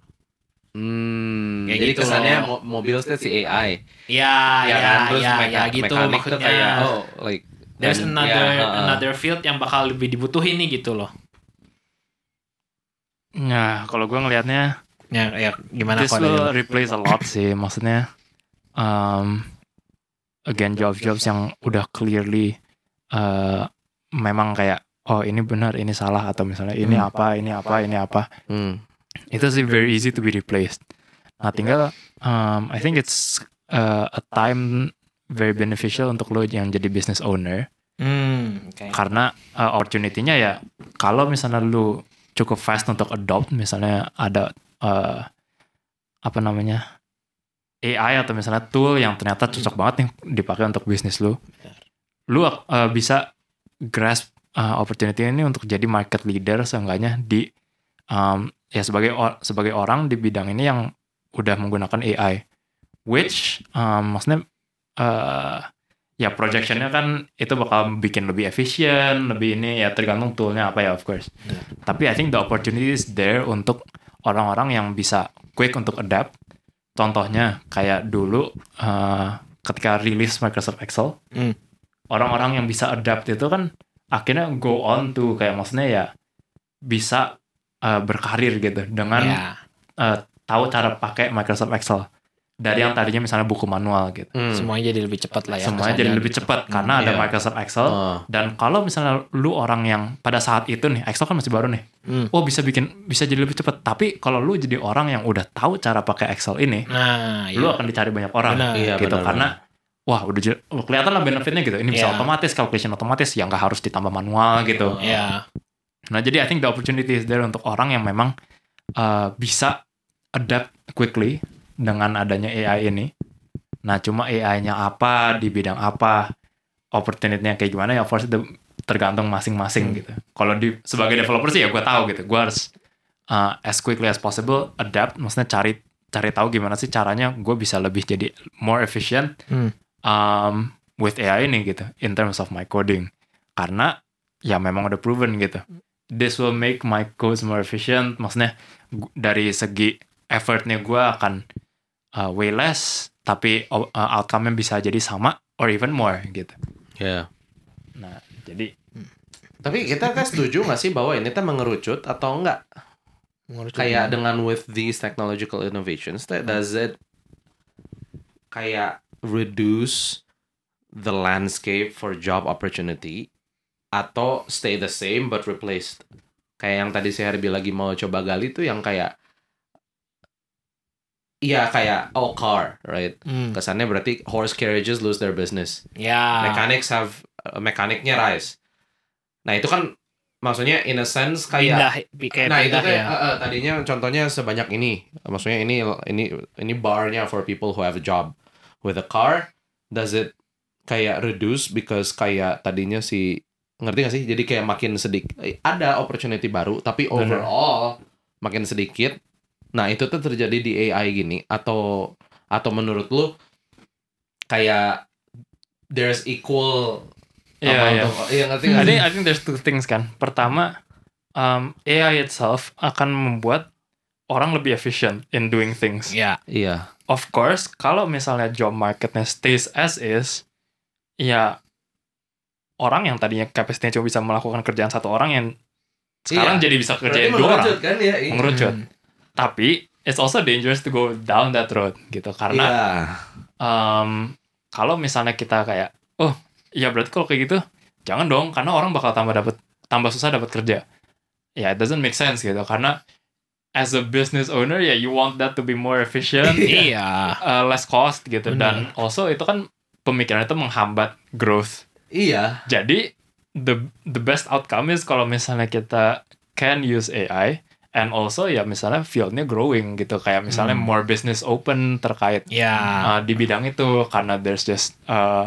Speaker 1: Hmm,
Speaker 3: Kayak
Speaker 1: jadi
Speaker 3: gitu
Speaker 1: kesannya
Speaker 3: loh.
Speaker 1: mo- mobil itu si AI
Speaker 3: Ya, ya,
Speaker 1: kan? Terus
Speaker 3: ya,
Speaker 1: meka-
Speaker 3: ya gitu maksudnya.
Speaker 1: kayak oh like
Speaker 3: There's
Speaker 1: dan-
Speaker 3: another
Speaker 1: ya, uh-uh.
Speaker 3: another field yang bakal lebih dibutuhin nih gitu loh.
Speaker 2: Nah, kalau gue ngelihatnya
Speaker 3: Ya, ya gimana
Speaker 2: this
Speaker 3: kalau
Speaker 2: will replace a lot sih. Maksudnya, um, again jobs-jobs yang udah clearly uh, memang kayak oh ini benar, ini salah atau misalnya ini
Speaker 3: Hmm.
Speaker 2: apa, ini apa, ini apa.
Speaker 1: Hmm,
Speaker 2: Itu sih very easy to be replaced. Nah, tinggal um, I think it's uh, a time very beneficial untuk lo yang jadi business owner
Speaker 3: Hmm, oke.
Speaker 2: karena uh, opportunity-nya ya kalau misalnya lu cukup fast untuk adopt misalnya ada uh, apa namanya AI atau misalnya tool yang ternyata cocok banget nih dipakai untuk bisnis lu lu uh, bisa grasp uh, opportunity ini untuk jadi market leader seenggaknya di um, ya sebagai or- sebagai orang di bidang ini yang udah menggunakan AI which um, maksudnya uh, ya projectionnya kan itu bakal bikin lebih efisien, lebih ini ya tergantung toolnya apa ya of course.
Speaker 3: Iya.
Speaker 2: Tapi I think the opportunity is there untuk orang-orang yang bisa quick untuk adapt. Contohnya kayak dulu uh, ketika rilis Microsoft Excel,
Speaker 3: Hmm.
Speaker 2: orang-orang yang bisa adapt itu kan akhirnya go on to kayak maksudnya ya bisa uh, berkarir gitu dengan
Speaker 3: Ya.
Speaker 2: uh, tahu cara pakai Microsoft Excel dari yang tadinya misalnya buku manual gitu.
Speaker 1: hmm.
Speaker 3: semuanya jadi lebih cepat lah ya.
Speaker 2: Semuanya jadi lebih
Speaker 3: gitu.
Speaker 2: cepat karena ada
Speaker 1: iya.
Speaker 2: Microsoft Excel.
Speaker 1: Oh.
Speaker 2: Dan kalau misalnya lu orang yang pada saat itu nih, Excel kan masih baru nih.
Speaker 3: Hmm.
Speaker 2: Oh bisa bikin bisa jadi lebih cepat. Tapi kalau lu jadi orang yang udah tahu cara pakai Excel ini,
Speaker 3: Nah, iya.
Speaker 2: lu akan dicari banyak orang
Speaker 3: Benar.
Speaker 1: Iya,
Speaker 2: gitu
Speaker 1: benar,
Speaker 2: karena wah udah kelihatan lah benefitnya gitu. Ini bisa
Speaker 3: Iya.
Speaker 2: otomatis calculation otomatis yang nggak harus ditambah manual gitu.
Speaker 3: Ya.
Speaker 2: Nah jadi I think the opportunity is there untuk orang yang memang uh, bisa adapt quickly dengan adanya AI ini. Nah cuma AI-nya apa di bidang apa, opportunity-nya kayak gimana ya itu tergantung masing-masing
Speaker 3: Hmm.
Speaker 2: gitu. Kalau di sebagai developer sih ya gue tahu gitu, gue harus uh, as quickly as possible adapt, maksudnya cari cari tahu gimana sih caranya gue bisa lebih jadi more efficient
Speaker 3: Hmm.
Speaker 2: um, with AI ini gitu in terms of my coding karena ya memang udah proven gitu this will make my codes more efficient maksudnya dari segi effortnya gue akan uh, way less tapi uh, outcome-nya bisa jadi sama or even more gitu
Speaker 1: Ya.
Speaker 2: nah jadi
Speaker 1: Tapi kita kan setuju nggak sih bahwa ini tuh mengerucut atau enggak?
Speaker 3: Menurut
Speaker 1: Kayak dengan with these technological innovations, that does it kayak reduce the landscape for job opportunity atau stay the same but replaced? Kayak yang tadi si Herbie lagi mau coba gali tuh yang kayak Iya kayak oh car, right?
Speaker 3: Hmm.
Speaker 1: Kesannya berarti horse carriages lose their business.
Speaker 3: Ya.
Speaker 1: mechanics have uh, mekaniknya rise. Nah itu kan maksudnya in a sense kayak
Speaker 3: pindah, kayak
Speaker 1: nah itu kayak
Speaker 3: ya.
Speaker 1: uh, uh, tadinya contohnya sebanyak ini. Maksudnya ini ini ini barnya for people who have a job. With a car, does it kayak reduce because kayak tadinya si ngerti gak sih? Jadi kayak makin sedikit ada opportunity baru tapi
Speaker 2: Bener.
Speaker 1: overall makin sedikit. Nah, itu tuh terjadi di AI gini atau atau menurut lu kayak there's equal
Speaker 2: Iya, iya.
Speaker 1: of- iya ngerti
Speaker 2: I think? I think there's two things kan pertama um, AI itself akan membuat orang lebih efficient in doing things
Speaker 3: Ya.
Speaker 1: Iya.
Speaker 2: of course, kalau misalnya job marketnya stays as is, ya orang yang tadinya capacity cuma bisa melakukan kerjaan satu orang yang sekarang
Speaker 1: Iya.
Speaker 2: jadi bisa kerjain dua orang,
Speaker 1: mengerucut kan ya? Iya.
Speaker 2: mengerucut.
Speaker 3: Hmm.
Speaker 2: Tapi it's also dangerous to go down that road gitu karena
Speaker 1: Iya.
Speaker 2: um, kalau misalnya kita kayak, oh ya berarti kalau kayak gitu jangan dong karena orang bakal tambah dapat tambah susah dapat kerja. Ya it doesn't make sense gitu karena as a business owner ya you want that to be more efficient,
Speaker 3: iya.
Speaker 2: uh, less cost gitu dan
Speaker 3: Benar.
Speaker 2: also itu kan pemikiran itu menghambat growth.
Speaker 1: Iya.
Speaker 2: Jadi the the best outcome is kalau misalnya kita can use AI and also ya misalnya fieldnya growing gitu kayak misalnya
Speaker 3: Hmm.
Speaker 2: more business open terkait
Speaker 3: Ya.
Speaker 2: uh, di bidang itu karena there's just uh,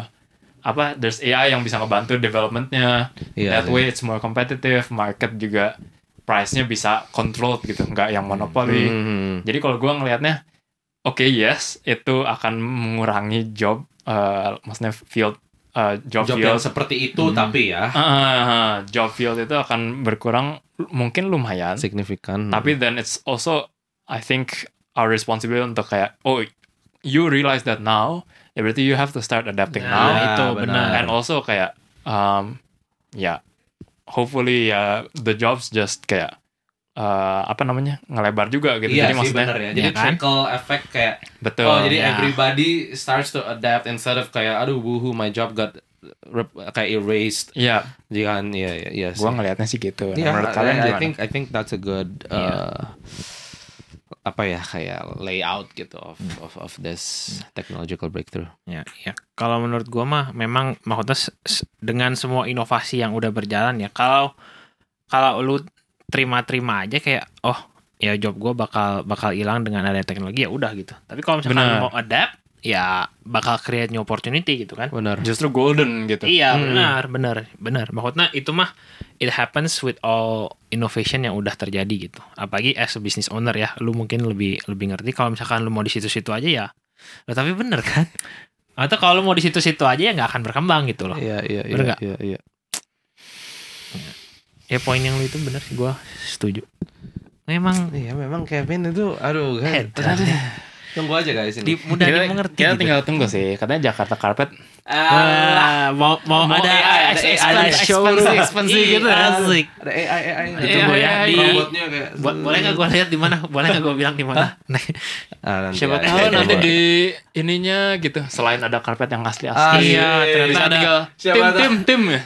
Speaker 2: apa there's AI yang bisa ngebantu developmentnya
Speaker 1: Iya.
Speaker 2: that
Speaker 1: sih.
Speaker 2: way it's more competitive market juga price-nya bisa controlled gitu nggak yang monopoly
Speaker 1: Hmm.
Speaker 2: jadi kalau gua ngelihatnya oke yes itu akan mengurangi job uh, maksudnya field uh, job,
Speaker 1: Job
Speaker 2: field.
Speaker 1: yang seperti itu tapi ya.
Speaker 2: Ah, job field itu akan berkurang mungkin lumayan.
Speaker 1: Signifikan.
Speaker 2: tapi then it's also I think our responsibility untuk kayak oh you realize that now ya berarti you have to start adapting
Speaker 3: Nah,
Speaker 2: now.
Speaker 3: Itu
Speaker 1: benar.
Speaker 2: and also kayak um, ya hopefully ya the jobs just kayak uh, apa namanya ngelebar juga gitu
Speaker 1: Iya
Speaker 2: jadi
Speaker 1: sih
Speaker 2: maksudnya
Speaker 1: bener ya. Jadi
Speaker 3: Ya kan?
Speaker 1: trickle effect kayak
Speaker 2: betul
Speaker 1: oh jadi
Speaker 3: ya.
Speaker 1: everybody starts to adapt instead of kayak aduh wuhu my job got rep- kayak erased.
Speaker 2: Iya,
Speaker 1: Jadi kan iya iya iya sih.
Speaker 2: gua ngelihatnya sih gitu. Nah,
Speaker 1: Iya,
Speaker 2: menurut kalian
Speaker 1: I, I
Speaker 2: gimana?
Speaker 1: think I think that's a good uh, apa ya kayak layout gitu of of of this technological breakthrough.
Speaker 3: Ya, ya. Kalau menurut gua mah memang maksudnya dengan semua inovasi yang udah berjalan ya, kalau kalau lu terima-terima aja kayak oh ya job gua bakal bakal hilang dengan ada teknologi ya udah gitu. Tapi kalau misalkan
Speaker 2: Benar.
Speaker 3: lu mau adapt ya bakal create new opportunity gitu kan.
Speaker 1: Benar.
Speaker 2: Justru golden gitu.
Speaker 3: Iya
Speaker 1: Hmm.
Speaker 3: benar benar benar. Maksudnya itu mah it happens with all innovation yang udah terjadi gitu. Apalagi as a business owner ya, lu mungkin lebih lebih ngerti kalau misalkan lu mau di situ-situ aja ya. Loh, tapi bener kan? Atau kalau lu mau di situ-situ aja ya nggak akan berkembang gitu loh.
Speaker 1: Iya iya
Speaker 3: Bener
Speaker 1: iya iya iya.
Speaker 3: Ya poin yang lu itu bener sih gua setuju. Memang
Speaker 1: Iya memang Kevin itu aduh kan. Tunggu aja guys
Speaker 3: di,
Speaker 1: ini.
Speaker 3: mudah
Speaker 2: kita,
Speaker 3: dimengerti
Speaker 2: kita
Speaker 3: gitu.
Speaker 2: tinggal tunggu sih. Katanya Jakarta Carpet
Speaker 3: Ah, mau, mau,
Speaker 1: Mau
Speaker 3: ada
Speaker 1: AI, ada
Speaker 3: ada
Speaker 1: ada
Speaker 3: showroom
Speaker 1: expansi
Speaker 3: expansi gitu
Speaker 1: gitu.
Speaker 3: asik.
Speaker 1: Ada AI AI.
Speaker 3: Ditunggu ya, di-
Speaker 1: robotnya kayak
Speaker 3: Bo- boleh nggak gue lihat di mana? Boleh nggak gue bilang di mana?
Speaker 1: Ah, nanti
Speaker 2: Siapa tahu nanti di ininya gitu. Selain ada karpet yang asli
Speaker 1: Ah,
Speaker 2: asli.
Speaker 3: iya, ternyata ada-
Speaker 2: tim tim tim ya.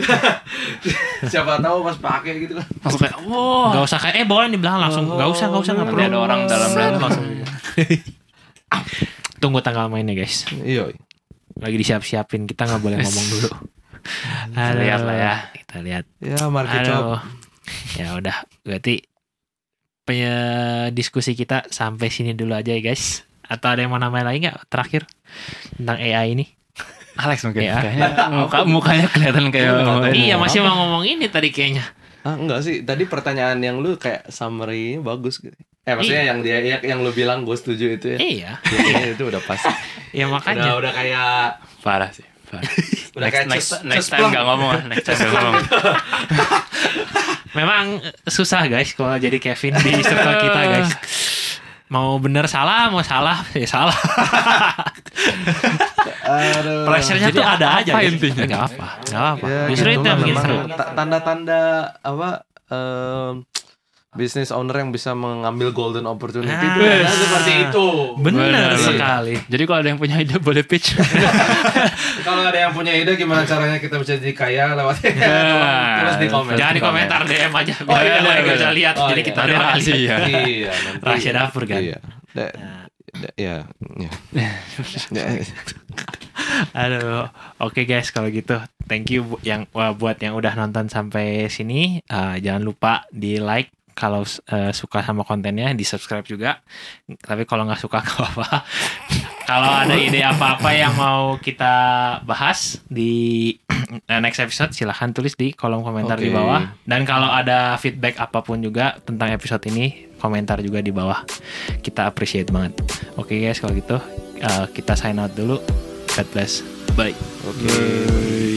Speaker 1: Siapa tahu pas pakai gitu kan.
Speaker 2: Langsung kayak wow.
Speaker 3: Nggak usah kayak eh boleh di belakang langsung. Nggak usah, nggak usah nggak perlu.
Speaker 2: ada orang dalam dan langsung.
Speaker 3: Tunggu tanggal mainnya guys.
Speaker 1: Iya.
Speaker 3: Lagi disiap-siapin. Kita nggak boleh ngomong dulu. Aduh,
Speaker 2: Lihat lah ya.
Speaker 3: Kita lihat.
Speaker 1: Ya market.
Speaker 3: Aduh. Ya udah. Berarti pe- diskusi kita sampai sini dulu aja ya guys. Atau ada yang mau nambahin lagi nggak terakhir tentang AI ini?
Speaker 2: Alex mungkin.
Speaker 3: Iya.
Speaker 2: Kayaknya muka mukanya kelihatan kayak.
Speaker 1: Iya,
Speaker 3: iya
Speaker 2: mau
Speaker 3: masih
Speaker 2: apa.
Speaker 3: mau ngomong ini tadi kayaknya.
Speaker 1: Ah enggak sih, tadi pertanyaan yang lu kayak summary bagus gitu. Eh maksudnya yang dia yang, yang lu bilang gue setuju itu ya.
Speaker 3: Iya.
Speaker 1: Ya, itu udah pas.
Speaker 3: Ya
Speaker 1: Udah
Speaker 3: makanya.
Speaker 1: udah kayak
Speaker 2: Parah sih. Parah.
Speaker 1: udah
Speaker 2: next,
Speaker 1: kayak
Speaker 2: next,
Speaker 1: ces-
Speaker 2: next time gak ngomong lah. Next time gak ngomong.
Speaker 3: Memang susah guys kalau jadi Kevin di circle kita guys. Mau bener salah, mau salah ya salah. Pressure-nya tuh ada
Speaker 2: apa
Speaker 3: aja. guys.
Speaker 2: intinya?
Speaker 3: Nggak apa, nggak apa.
Speaker 1: Ya,
Speaker 3: Justru
Speaker 1: gitu
Speaker 3: itu yang bikin
Speaker 1: memang
Speaker 3: seru.
Speaker 1: ta- Tanda-tanda apa em, business owner yang bisa mengambil golden opportunity
Speaker 3: Ah.
Speaker 1: itu ya, seperti itu.
Speaker 3: Bener. sekali.
Speaker 2: Jadi kalau ada yang punya ide boleh pitch.
Speaker 1: Kalau ada yang punya ide gimana caranya kita bisa jadi kaya lewat tulis di komen.
Speaker 3: Jangan di
Speaker 2: Komen.
Speaker 3: komentar DM aja.
Speaker 1: Oh, iya,
Speaker 3: Biar mereka
Speaker 1: iya,
Speaker 3: bisa
Speaker 1: iya.
Speaker 3: lihat.
Speaker 1: Oh,
Speaker 3: Jadi
Speaker 1: iya.
Speaker 3: kita doain.
Speaker 2: rahasia.
Speaker 1: Iya, nanti.
Speaker 3: Rahasia dapur kan.
Speaker 1: Iya. Da- da- ya, ya. Ya.
Speaker 3: Aduh, oke guys kalau gitu, thank you bu- yang wah, buat yang udah nonton sampai sini. Uh, jangan lupa di like kalau uh, suka sama kontennya, di subscribe juga. Tapi kalau nggak suka nggak apa-apa. kalau ada ide apa-apa yang mau kita bahas di next episode, silahkan tulis di kolom komentar di
Speaker 1: Oke.
Speaker 3: bawah. Dan kalau ada feedback apa pun juga tentang episode ini, komentar juga di bawah. Kita appreciate banget. Oke guys, kalau gitu uh, kita sign out dulu. God bless. Bye.
Speaker 1: Oke.